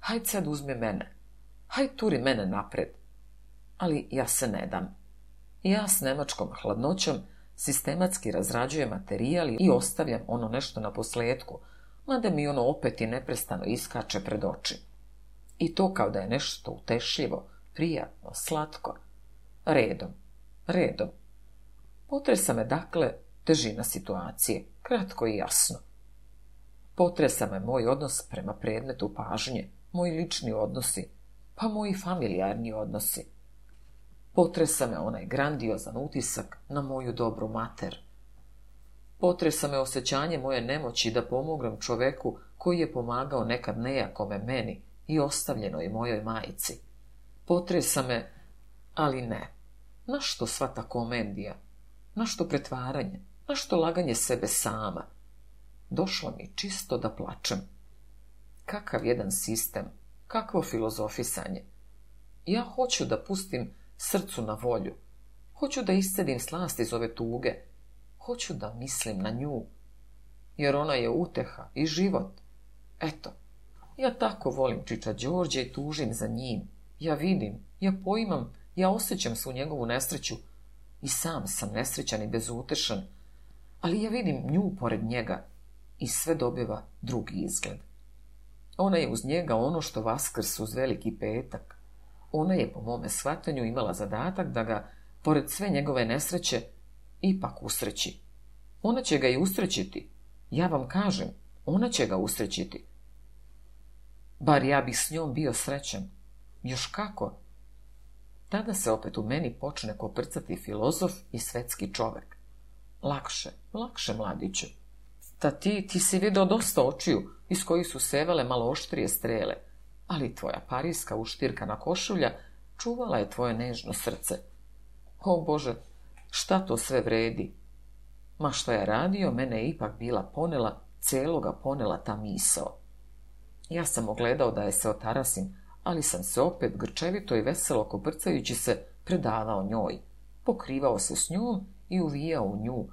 haj sad uzmi mene, haj turi mene napred. Ali ja se ne dam. Ja s nemačkom hladnoćom sistematski razrađujem materijali i ostavljam ono nešto na posljedku, mada mi ono opet i neprestano iskače pred oči. I to kao da je nešto utešljivo, prijatno, slatko. Redom, redom. Potresa me dakle težina situacije, kratko i jasno. Potresa me moj odnos prema predmetu pažnje, moji lični odnosi, pa moji familijarni odnosi. Potresa me onaj grandiozan utisak na moju dobru mater, Potresa me osjećanje moje nemoći da pomognem čoveku koji je pomagao nekad nejakome meni i ostavljenoj mojoj majici. Potresa me, ali ne. našto što sva ta komendija? našto pretvaranje? našto laganje sebe sama? Došlo mi čisto da plačem. Kakav jedan sistem, kakvo filozofisanje. Ja hoću da pustim srcu na volju. Hoću da iscedim slast iz ove tuge, Hoću da mislim na nju, jer ona je uteha i život. Eto, ja tako volim Čiča Đorđe i tužim za njim. Ja vidim, ja poimam, ja osjećam svu njegovu nesreću. I sam sam nesrećan i bezutešan, ali ja vidim nju pored njega i sve dobiva drugi izgled. Ona je uz njega ono što Vaskrs uz veliki petak. Ona je, po mome shvatanju, imala zadatak da ga, pored sve njegove nesreće, ipak usreći. Ona će ga i usrećiti. Ja vam kažem, ona će ga usrećiti. Bar ja bih s njom bio srećen. Još kako? Tada se opet u meni počne koprcati filozof i svetski čovek. Lakše, lakše, mladiće. Ta ti, ti si video dosta očiju, iz kojih su sevale malo oštrije strele, ali tvoja parijska na košulja čuvala je tvoje nežno srce. O Bože, Šta to sve vredi? Ma što je radio, mene je ipak bila ponela, celoga ponela ta misao. Ja sam ogledao da je se otarasim, ali sam se opet grčevito i veselo koprcajući se predavao njoj. Pokrivao se s njom i uvijao u nju,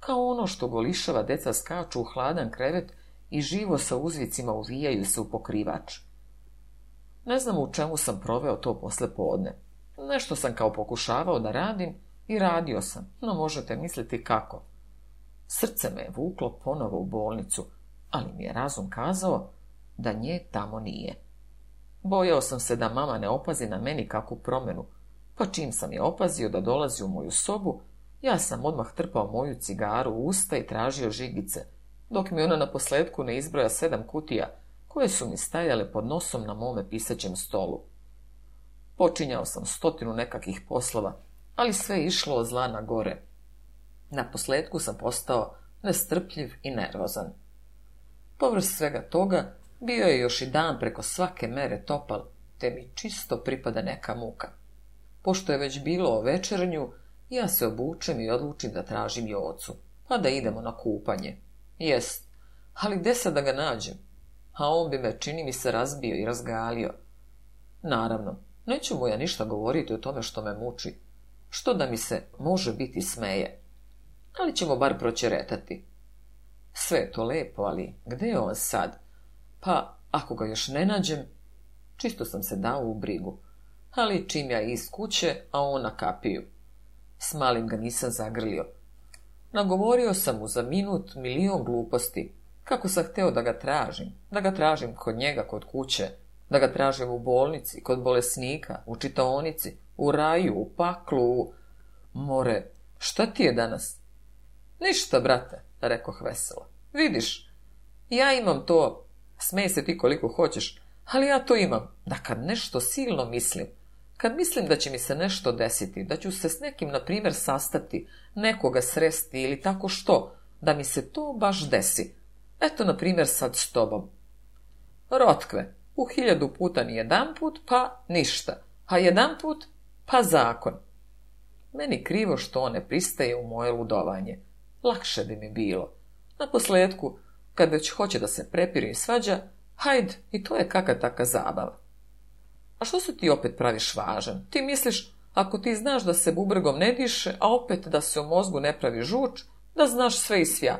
kao ono što golišava deca skaču u hladan krevet i živo sa uzvicima uvijaju se u pokrivač. Ne znam u čemu sam proveo to posle Nešto sam kao pokušavao da radim, i radio sam, no možete misliti kako. Srce me je vuklo ponovo u bolnicu, ali mi je razum kazao da nje tamo nije. Bojao sam se da mama ne opazi na meni kakvu promjenu, pa čim sam je opazio da dolazi u moju sobu, ja sam odmah trpao moju cigaru u usta i tražio žigice, dok mi ona na posledku ne izbroja sedam kutija, koje su mi stajale pod nosom na mome pisaćem stolu. Počinjao sam stotinu nekakvih poslova, ali sve išlo od zla na gore. Na posljedku sam postao nestrpljiv i nervozan. Povrst svega toga bio je još i dan preko svake mere topal, te mi čisto pripada neka muka. Pošto je već bilo o večernju, ja se obučem i odlučim da tražim jocu, pa da idemo na kupanje. Jest, ali gde sad da ga nađem? A on bi me, čini mi se, razbio i razgalio. Naravno, neću mu ja ništa govoriti o tome što me muči, što da mi se može biti smeje. Ali ćemo bar proćeretati. Sve je to lepo, ali gde je on sad? Pa, ako ga još ne nađem, čisto sam se dao u brigu. Ali čim ja iz kuće, a on na kapiju. S malim ga nisam zagrlio. Nagovorio sam mu za minut milion gluposti. Kako sam hteo da ga tražim, da ga tražim kod njega, kod kuće, da ga tražim u bolnici, kod bolesnika, u čitaonici, u raju, u paklu, More, šta ti je danas? Ništa, brate, rekoh veselo. Vidiš, ja imam to, smej se ti koliko hoćeš, ali ja to imam, da kad nešto silno mislim, kad mislim da će mi se nešto desiti, da ću se s nekim, na primjer, sastati, nekoga sresti ili tako što, da mi se to baš desi. Eto, na primjer, sad s tobom. Rotkve, u hiljadu puta ni jedan put, pa ništa, a jedan put pa zakon. Meni krivo što on ne pristaje u moje ludovanje. Lakše bi mi bilo. Na posledku, kad već hoće da se prepiri i svađa, hajd, i to je kakav taka zabava. A što se ti opet praviš važan? Ti misliš, ako ti znaš da se bubrgom ne diše, a opet da se u mozgu ne pravi žuč, da znaš sve i svja.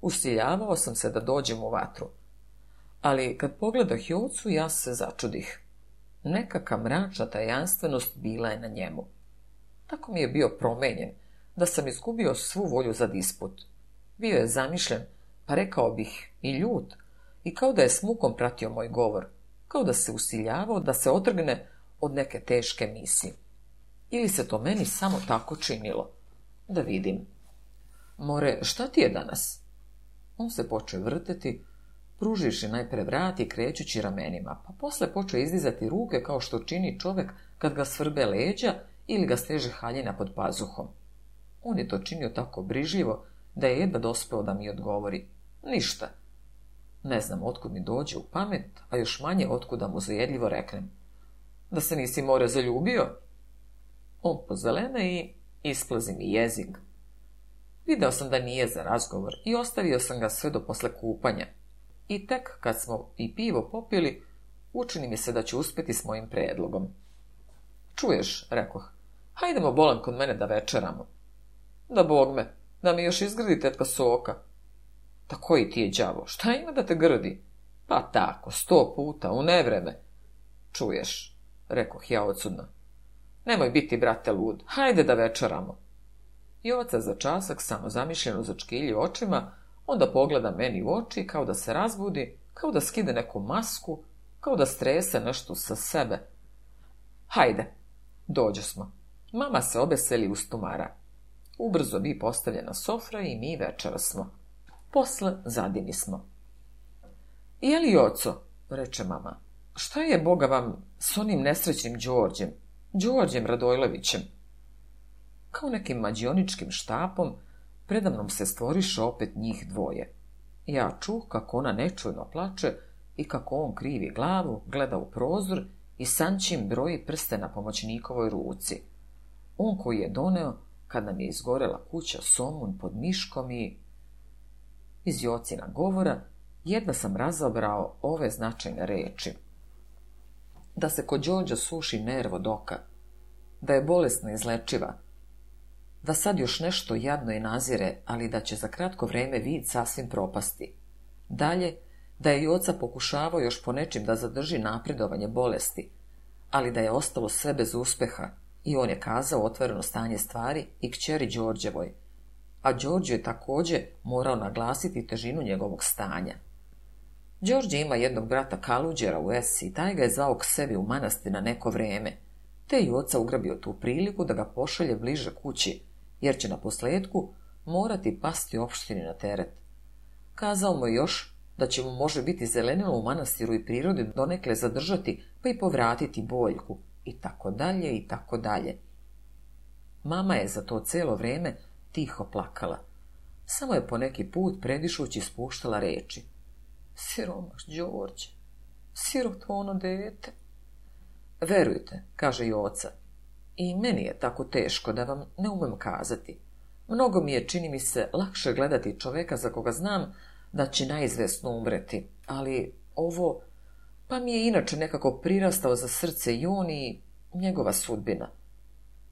Usiljavao sam se da dođem u vatru. Ali kad pogleda Hjovcu, ja se začudih. Nekaka mračna tajanstvenost bila je na njemu. Tako mi je bio promenjen, da sam izgubio svu volju za disput. Bio je zamišljen, pa rekao bih i ljud, i kao da je smukom pratio moj govor, kao da se usiljavao da se otrgne od neke teške misli. Ili se to meni samo tako činilo? Da vidim. More, šta ti je danas? On se poče vrteti, Pruživši najpre vrat i krećući ramenima, pa posle počeo izdizati ruke kao što čini čovek kad ga svrbe leđa ili ga steže haljina pod pazuhom. On je to činio tako brižljivo da je jedba dospeo da mi odgovori. Ništa. Ne znam otkud mi dođe u pamet, a još manje otkuda mu zajedljivo reknem. Da se nisi more zaljubio? On pozelene i isplazi mi jezik. Video sam da nije za razgovor i ostavio sam ga sve do posle kupanja i tek kad smo i pivo popili, učini mi se da će uspjeti s mojim predlogom. Čuješ, rekoh, hajdemo bolan kod mene da večeramo. Da bog me, da mi još izgradi tetka soka. Ta koji ti je đavo, šta ima da te grdi? Pa tako, sto puta, u nevreme. Čuješ, rekoh ja odsudno. Nemoj biti, brate, lud, hajde da večeramo. I oca za časak samo zamišljeno začkilji očima, Onda pogleda meni u oči kao da se razbudi, kao da skide neku masku, kao da strese nešto sa sebe. Hajde, dođo smo. Mama se obeseli tumara. Ubrzo bi postavljena sofra i mi večera smo. Posle zadini smo. Je li oco, reče mama, šta je boga vam s onim nesrećnim Đorđem, Đorđem Radojlovićem? Kao nekim mađioničkim štapom Predavnom se stvoriše opet njih dvoje. Ja čuh kako ona nečujno plače i kako on krivi glavu, gleda u prozor i sančim broji prste na pomoćnikovoj ruci. On koji je doneo, kad nam je izgorela kuća somun pod miškom i... Iz Jocina govora jedna sam razabrao ove značajne reči. Da se kod Đođa suši nervo doka, da je bolesna izlečiva, da sad još nešto jadno i nazire, ali da će za kratko vrijeme vid sasvim propasti. Dalje, da je i oca pokušavao još po nečim da zadrži napredovanje bolesti, ali da je ostalo sve bez uspjeha i on je kazao otvoreno stanje stvari i kćeri Đorđevoj, a Đorđe je također morao naglasiti težinu njegovog stanja. Đorđe ima jednog brata Kaluđera u Esi i taj ga je zvao k sebi u manasti na neko vrijeme, te i oca ugrabio tu priliku da ga pošalje bliže kući, jer će na posledku morati pasti opštini na teret. Kazao mu još da će mu može biti zelenilo u manastiru i prirodi donekle zadržati, pa i povratiti boljku, i tako dalje, i tako dalje. Mama je za to celo vreme tiho plakala. Samo je po neki put predišući spuštala reči. Siromaš, Đorđe, ono dete. Verujte, kaže i oca, i meni je tako teško da vam ne umem kazati. Mnogo mi je, čini mi se, lakše gledati čoveka za koga znam da će naizvjesno umreti, ali ovo, pa mi je inače nekako prirastao za srce i on i njegova sudbina.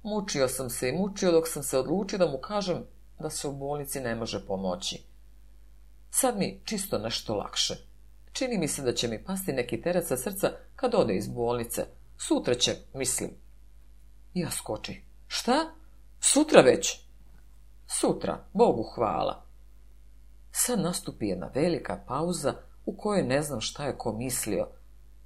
Mučio sam se i mučio dok sam se odlučio da mu kažem da se u bolnici ne može pomoći. Sad mi čisto nešto lakše. Čini mi se da će mi pasti neki teret sa srca kad ode iz bolnice. Sutra će, mislim. Ja skoči. Šta? Sutra već? Sutra, Bogu hvala. Sad nastupi jedna velika pauza u kojoj ne znam šta je ko mislio,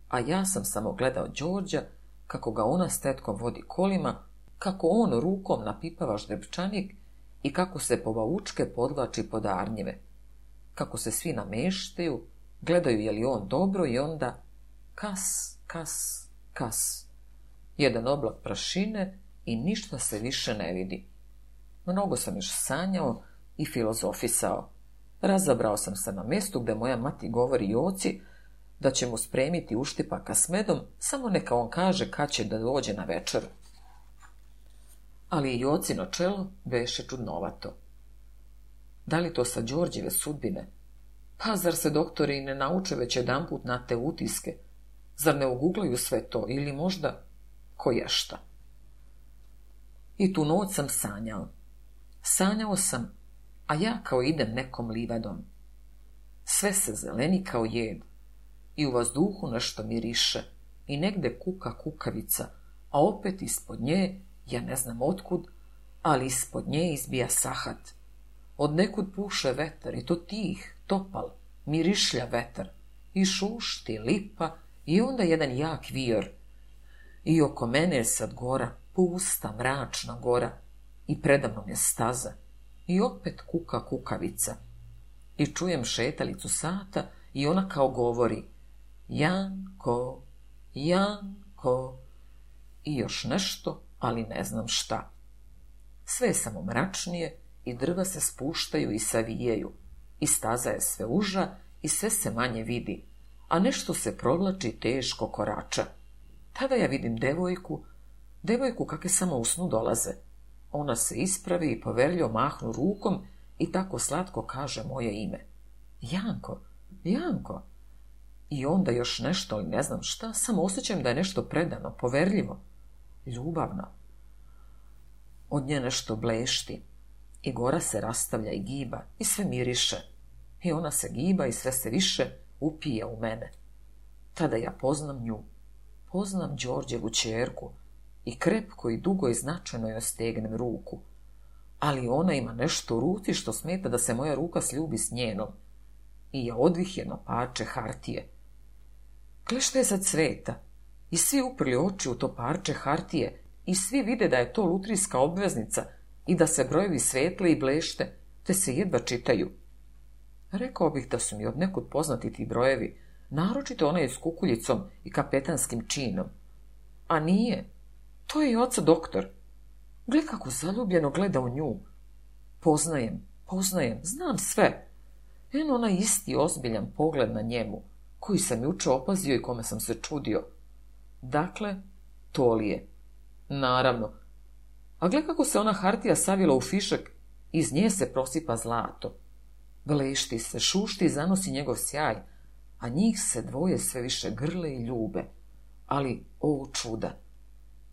a ja sam samo gledao Đorđa kako ga ona s tetkom vodi kolima, kako on rukom napipava ždrebčanik i kako se po vaučke podlači pod Kako se svi nameštaju, gledaju je li on dobro i onda kas, kas, kas jedan oblak prašine i ništa se više ne vidi. Mnogo sam još sanjao i filozofisao. Razabrao sam se na mjestu gdje moja mati govori oci da će mu spremiti uštipaka s medom, samo neka on kaže kad će da dođe na večer. Ali i na čelo veše čudnovato. Da li to sa Đorđeve sudbine? Pa zar se doktori ne nauče već jedan put na te utiske? Zar ne uguglaju sve to ili možda šta? I tu noć sam sanjao. Sanjao sam, a ja kao idem nekom livadom. Sve se zeleni kao jed. I u vazduhu nešto miriše. I negde kuka kukavica, a opet ispod nje, ja ne znam otkud, ali ispod nje izbija sahat. Od nekud puše vetar, i to tih, topal, mirišlja vetar. I šušti, lipa, i onda jedan jak vijor, i oko mene je sad gora, pusta, mračna gora. I predamnom je staza. I opet kuka kukavica. I čujem šetalicu sata i ona kao govori. Janko, Janko. I još nešto, ali ne znam šta. Sve je samo mračnije i drva se spuštaju i savijaju. I staza je sve uža i sve se manje vidi, a nešto se provlači teško korača. Tada ja vidim devojku, devojku kakve samo snu dolaze. Ona se ispravi i poverljivo mahnu rukom i tako slatko kaže moje ime. Janko, Janko. I onda još nešto, ali ne znam šta, samo osjećam da je nešto predano, poverljivo, ljubavno. Od nje nešto blešti i gora se rastavlja i giba i sve miriše. I ona se giba i sve se više upije u mene. Tada ja poznam nju. Poznam Đorđevu čerku i krepko i dugo i značajno joj stegnem ruku. Ali ona ima nešto u ruci što smeta da se moja ruka sljubi s njenom. I ja odvih jedno parče hartije. Gle što je sad sveta? I svi uprli oči u to parče hartije i svi vide da je to lutrijska obveznica i da se brojevi svetle i blešte, te se jedva čitaju. Rekao bih da su mi od nekud poznati ti brojevi, naročito je s kukuljicom i kapetanskim činom. A nije, to je i oca doktor. Gle kako zaljubljeno gleda u nju. Poznajem, poznajem, znam sve. En onaj isti ozbiljan pogled na njemu, koji sam juče opazio i kome sam se čudio. Dakle, to li je? Naravno. A gle kako se ona hartija savila u fišek, iz nje se prosipa zlato. Blešti se, šušti i zanosi njegov sjaj, a njih se dvoje sve više grle i ljube. Ali, o čuda,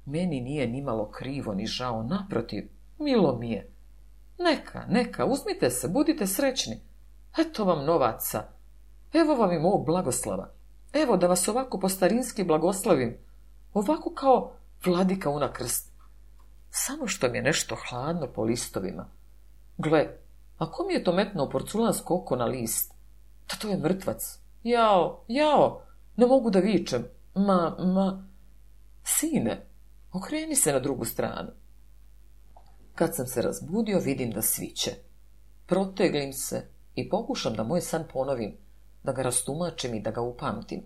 meni nije nimalo krivo ni žao, naprotiv, milo mi je. Neka, neka, uzmite se, budite srećni. Eto vam novaca. Evo vam i mog blagoslava. Evo da vas ovako po starinski blagoslavim. Ovako kao vladika unakrst. Samo što mi je nešto hladno po listovima. Gle, ko mi je to metno porculansko oko na list, da to je mrtvac. Jao, jao, ne mogu da vičem. Ma, ma, sine, okreni se na drugu stranu. Kad sam se razbudio, vidim da sviće. Proteglim se i pokušam da moj san ponovim, da ga rastumačim i da ga upamtim,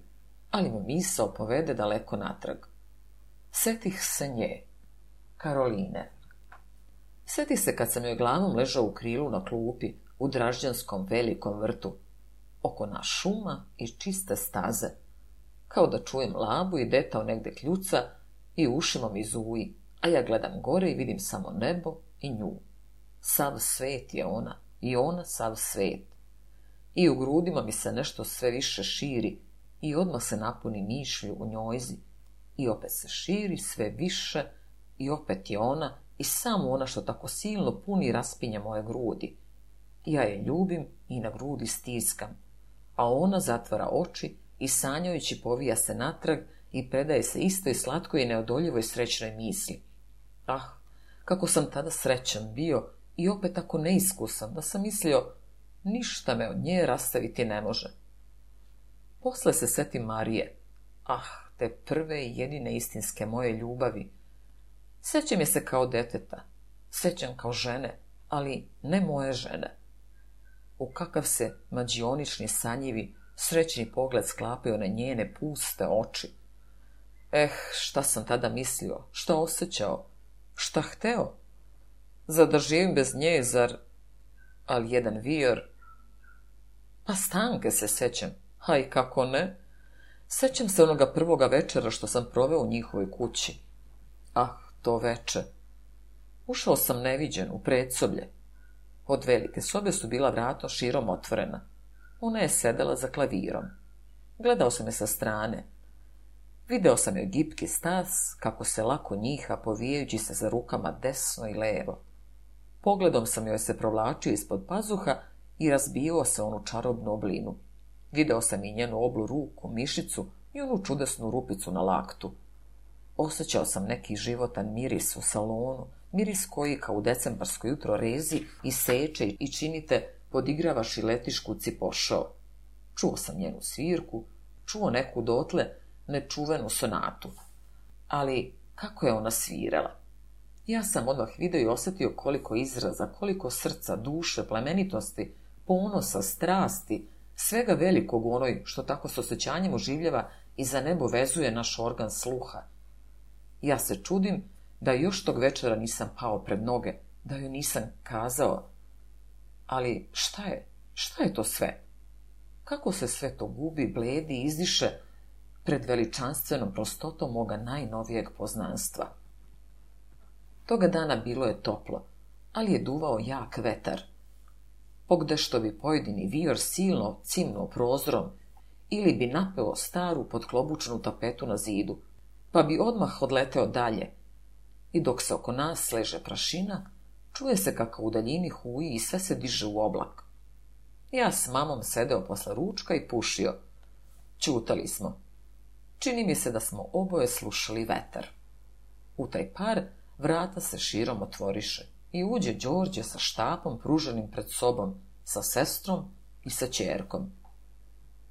ali mu misao povede daleko natrag. Setih se nje, Karoline. Seti se kad sam joj glavom ležao u krilu na klupi, u dražđanskom velikom vrtu, oko na šuma i čiste staze, kao da čujem labu i detao negde kljuca i ušima mi zuji, a ja gledam gore i vidim samo nebo i nju. Sav svet je ona i ona sav svet. I u grudima mi se nešto sve više širi i odmah se napuni mišlju u njojzi i opet se širi sve više i opet je ona i samo ona što tako silno puni raspinja moje grudi. Ja je ljubim i na grudi stiskam a ona zatvara oči i sanjajući povija se natrag i predaje se istoj slatkoj i neodoljivoj srećnoj misli. Ah, kako sam tada srećan bio i opet tako neiskusan da sam mislio ništa me od nje rastaviti ne može. Posle se seti Marije. Ah, te prve i jedine istinske moje ljubavi. Sećam je se kao deteta, sećam kao žene, ali ne moje žene u kakav se mađionični sanjivi srećni pogled sklapio na njene puste oči. Eh, šta sam tada mislio, šta osjećao, šta hteo? Zadrživim bez nje, zar... Ali jedan vijor... Pa stanke se sećam, a i kako ne? Sećam se onoga prvoga večera što sam proveo u njihovoj kući. Ah, to veče. Ušao sam neviđen u predsoblje, od velike sobe su bila vrata širom otvorena. Ona je sedela za klavirom. Gledao sam je sa strane. Video sam joj gipki stas, kako se lako njiha, povijajući se za rukama desno i levo. Pogledom sam joj se provlačio ispod pazuha i razbio se onu čarobnu oblinu. Video sam i njenu oblu ruku, mišicu i onu čudesnu rupicu na laktu. Osjećao sam neki životan miris u salonu, miris koji kao u decembarsko jutro rezi i seče i činite podigrava šiletišku cipošao. Čuo sam njenu svirku, čuo neku dotle nečuvenu sonatu. Ali kako je ona svirala? Ja sam odmah video i osjetio koliko izraza, koliko srca, duše, plemenitosti, ponosa, strasti, svega velikog onoj što tako s osjećanjem oživljava i za nebo vezuje naš organ sluha. Ja se čudim da još tog večera nisam pao pred noge, da joj nisam kazao. Ali šta je, šta je to sve? Kako se sve to gubi, bledi, izdiše pred veličanstvenom prostotom moga najnovijeg poznanstva? Toga dana bilo je toplo, ali je duvao jak vetar. Pogde što bi pojedini vijor silno cimno prozrom ili bi napeo staru podklobučnu tapetu na zidu, pa bi odmah odleteo dalje, i dok se oko nas leže prašina, čuje se kako u daljini huji i sve se diže u oblak. Ja s mamom sedeo posle ručka i pušio. Čutali smo. Čini mi se da smo oboje slušali veter. U taj par vrata se širom otvoriše i uđe Đorđe sa štapom pruženim pred sobom, sa sestrom i sa čerkom.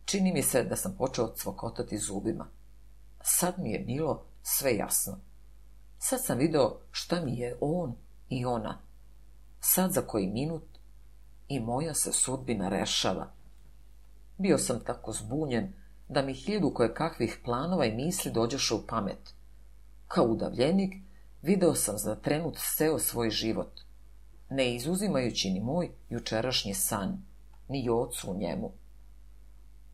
Čini mi se da sam počeo cvokotati zubima. Sad mi je bilo sve jasno. Sad sam video šta mi je on i ona. Sad za koji minut i moja se sudbina rešava. Bio sam tako zbunjen da mi hiljadu koje kakvih planova i misli dođeše u pamet. Kao udavljenik video sam za trenut seo svoj život, ne izuzimajući ni moj jučerašnji san, ni ocu u njemu.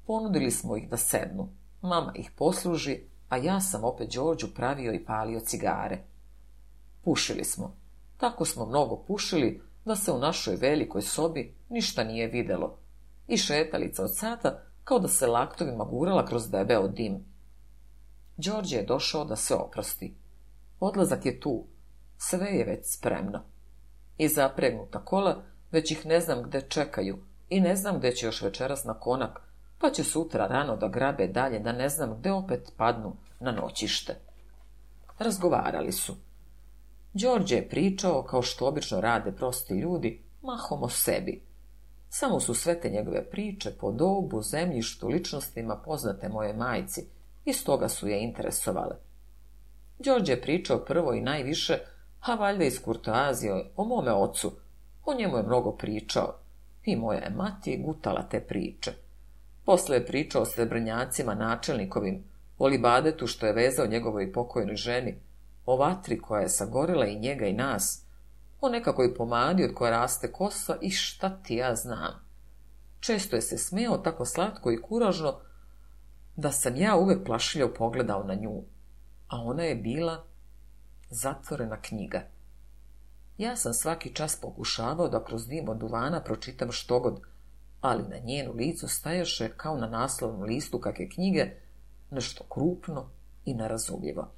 Ponudili smo ih da sednu, mama ih posluži, a ja sam opet Đorđu pravio i palio cigare. Pušili smo. Tako smo mnogo pušili da se u našoj velikoj sobi ništa nije videlo. I šetalica od sata kao da se laktovima gurala kroz debeo dim. Đorđe je došao da se oprosti. Odlazak je tu. Sve je već spremno. I zapregnuta kola, već ih ne znam gde čekaju i ne znam gde će još večeras na konak, pa će sutra rano da grabe dalje, da ne znam gde opet padnu na noćište. Razgovarali su. Đorđe je pričao, kao što obično rade prosti ljudi, mahom o sebi. Samo su sve te njegove priče po dobu, zemljištu, ličnostima poznate moje majci i stoga su je interesovale. Đorđe je pričao prvo i najviše, a valjda iz kurtoazije o mome ocu. O njemu je mnogo pričao i moja je mati gutala te priče. Posle je pričao o srebrnjacima načelnikovim, o libadetu što je vezao njegovoj pokojnoj ženi, o vatri koja je sagorila i njega i nas, o nekakoj pomadi od koja raste kosa i šta ti ja znam. Često je se smeo tako slatko i kuražno, da sam ja uvek plašljivo pogledao na nju, a ona je bila zatvorena knjiga. Ja sam svaki čas pokušavao da kroz dim od duvana pročitam što god, ali na njenu licu stajaše kao na naslovnom listu kakve knjige, nešto krupno i narazumljivo.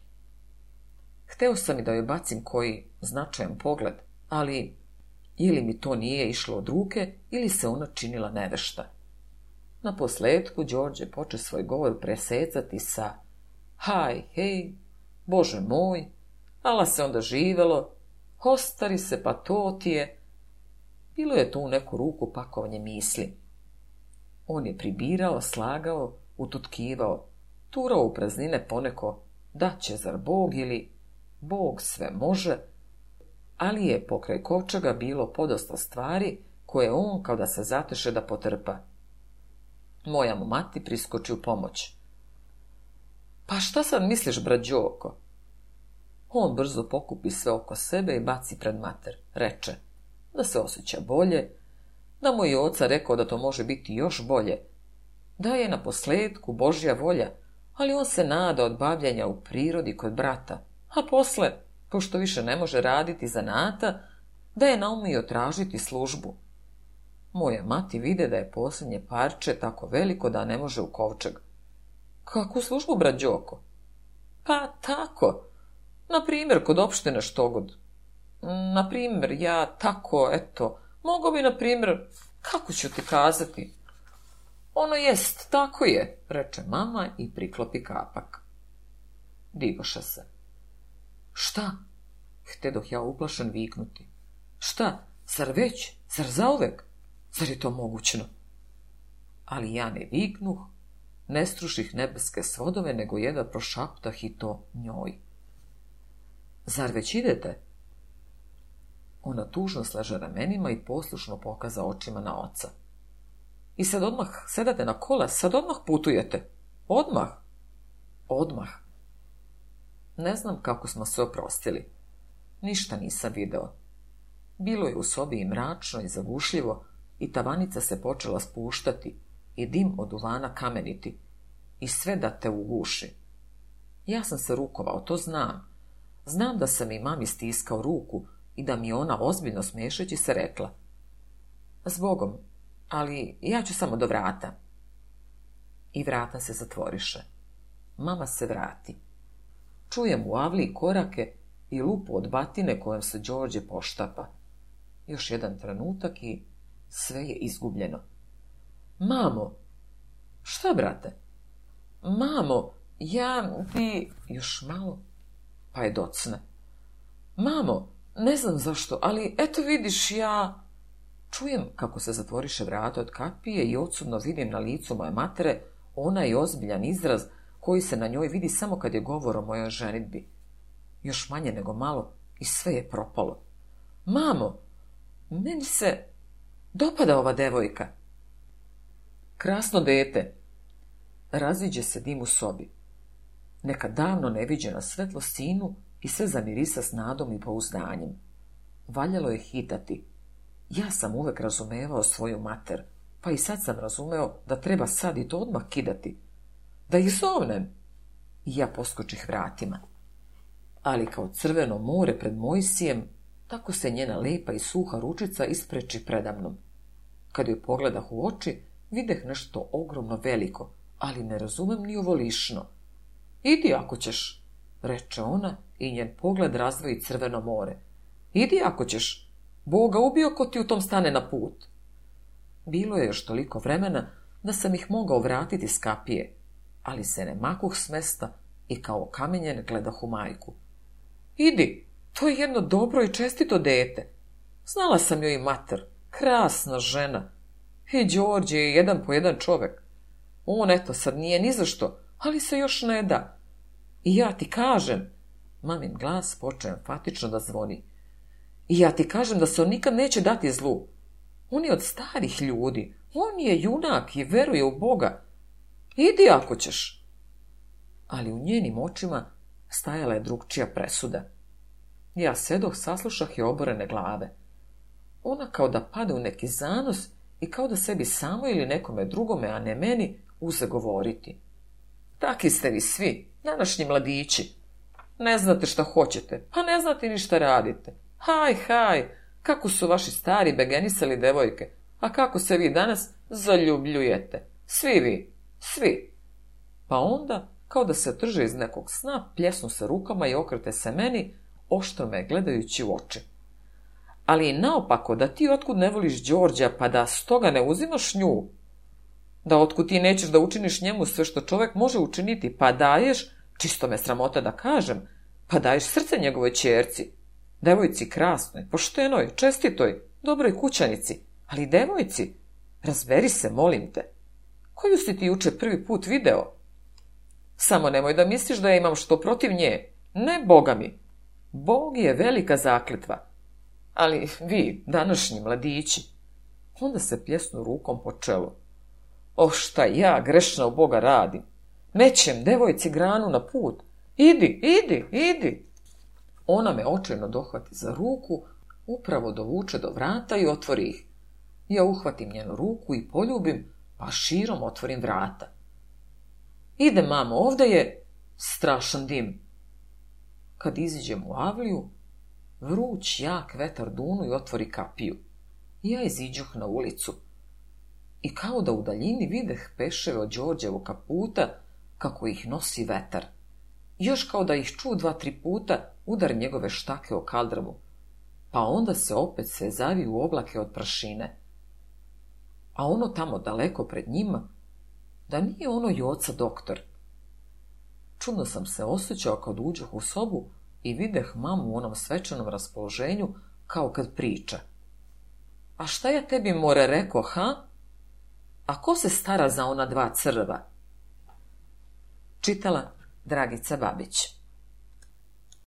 Hteo sam i da joj bacim koji značajan pogled, ali ili mi to nije išlo od ruke, ili se ona činila nevešta. Na posledku Đorđe poče svoj govor presecati sa Haj, hej, Bože moj, ala se onda živelo, hostari se pa to ti je, bilo je tu u neku ruku pakovanje misli. On je pribirao, slagao, ututkivao, turao u praznine poneko, da će zar Bog ili Bog sve može, ali je pokraj kovčega bilo podosta stvari koje on kao da se zateše da potrpa. Moja mu mati priskoči u pomoć. Pa šta sad misliš, brađoko? On brzo pokupi sve oko sebe i baci pred mater. Reče da se osjeća bolje, da mu je oca rekao da to može biti još bolje, da je na posljedku Božja volja, ali on se nada od bavljanja u prirodi kod brata, a posle, pošto više ne može raditi zanata, da je naumio tražiti službu. Moja mati vide da je posljednje parče tako veliko da ne može u kovčeg. Kakvu službu, brađoko? Pa tako. Na primjer, kod opštine Štogod na primjer, ja tako, eto, mogo bi, na primjer, kako ću ti kazati? Ono jest, tako je, reče mama i priklopi kapak. Dibaša se. Šta? dok ja uplašen viknuti. Šta? Zar već? Zar zauvek? Zar je to mogućno? Ali ja ne viknuh, ne struših nebeske svodove, nego jeda prošaptah i to njoj. Zar već idete? Ona tužno slaže ramenima i poslušno pokaza očima na oca. I sad odmah sedate na kola, sad odmah putujete. Odmah. Odmah. Ne znam kako smo se oprostili. Ništa nisam video. Bilo je u sobi i mračno i zagušljivo i tavanica se počela spuštati i dim od uvana kameniti i sve da te uguši. Ja sam se rukovao, to znam. Znam da sam i mami stiskao ruku, i da mi ona ozbiljno smješeći se rekla. Zbogom, ali ja ću samo do vrata. I vrata se zatvoriše. Mama se vrati. Čujem u avli korake i lupu od batine kojom se Đorđe poštapa. Još jedan trenutak i sve je izgubljeno. Mamo! Šta, brate? Mamo, ja ti... Još malo, pa je docne. Mamo, ne znam zašto, ali eto vidiš, ja... Čujem kako se zatvoriše vrata od kapije i odsudno vidim na licu moje matere onaj ozbiljan izraz koji se na njoj vidi samo kad je govor o mojoj ženitbi. Još manje nego malo i sve je propalo. Mamo, meni se dopada ova devojka. Krasno dete. Raziđe se dim u sobi. Neka davno neviđena svetlo sinu i sve zamirisa s nadom i pouzdanjem. Valjalo je hitati. Ja sam uvek razumevao svoju mater, pa i sad sam razumeo da treba sad i to odmah kidati. Da ih zovnem! I ja poskočih vratima. Ali kao crveno more pred Mojsijem, tako se njena lepa i suha ručica ispreči predamnom. Kad joj pogledah u oči, videh nešto ogromno veliko, ali ne razumem ni ovo lišno. Idi ako ćeš, reče ona i njen pogled razvoji crveno more. Idi ako ćeš. Boga ubio ko ti u tom stane na put. Bilo je još toliko vremena da sam ih mogao vratiti s kapije, ali se ne makuh s mesta i kao gledah u majku. Idi, to je jedno dobro i čestito dete. Znala sam joj i mater, krasna žena. I Đorđe je jedan po jedan čovek. On eto sad nije ni zašto, ali se još ne da. I ja ti kažem, Mamin glas počeo enfatično da zvoni. I ja ti kažem da se on nikad neće dati zlu. On je od starih ljudi. On je junak i veruje u Boga. Idi ako ćeš. Ali u njenim očima stajala je drugčija presuda. Ja sedoh saslušah i oborene glave. Ona kao da pade u neki zanos i kao da sebi samo ili nekome drugome, a ne meni, uze govoriti. Taki ste vi svi, današnji mladići. Ne znate šta hoćete, pa ne znate ni šta radite. Haj, haj, kako su vaši stari begenisali devojke, a kako se vi danas zaljubljujete. Svi vi, svi. Pa onda, kao da se trže iz nekog sna, pljesnu se rukama i okrete se meni, oštro me gledajući u oči. Ali i naopako, da ti otkud ne voliš Đorđa, pa da stoga ne uzimaš nju, da otkud ti nećeš da učiniš njemu sve što čovjek može učiniti, pa daješ Čisto me sramota da kažem, pa daješ srce njegovoj čerci. Devojci krasnoj, poštenoj, čestitoj, dobroj kućanici, ali devojci, razberi se, molim te. Koju si ti juče prvi put video? Samo nemoj da misliš da ja imam što protiv nje. Ne, boga mi. Bog je velika zakletva. Ali vi, današnji mladići. Onda se pljesnu rukom po čelu. O šta ja grešna u Boga radim. Mećem devojci granu na put. Idi, idi, idi. Ona me očajno dohvati za ruku, upravo dovuče do vrata i otvori ih. Ja uhvatim njenu ruku i poljubim, pa širom otvorim vrata. Ide, mamo, ovdje je strašan dim. Kad iziđem u avliju, vruć jak vetar dunu i otvori kapiju. Ja iziđuh na ulicu. I kao da u daljini videh peševe od Đorđevo kaputa, kako ih nosi vetar. Još kao da ih ču dva, tri puta udar njegove štake o kaldrvu, pa onda se opet sve zavi u oblake od pršine. A ono tamo daleko pred njima, da nije ono i oca doktor. Čudno sam se osjećao kad uđeh u sobu i videh mamu u onom svečanom raspoloženju kao kad priča. A šta ja tebi more reko, ha? A ko se stara za ona dva crva? Čitala Dragica Babić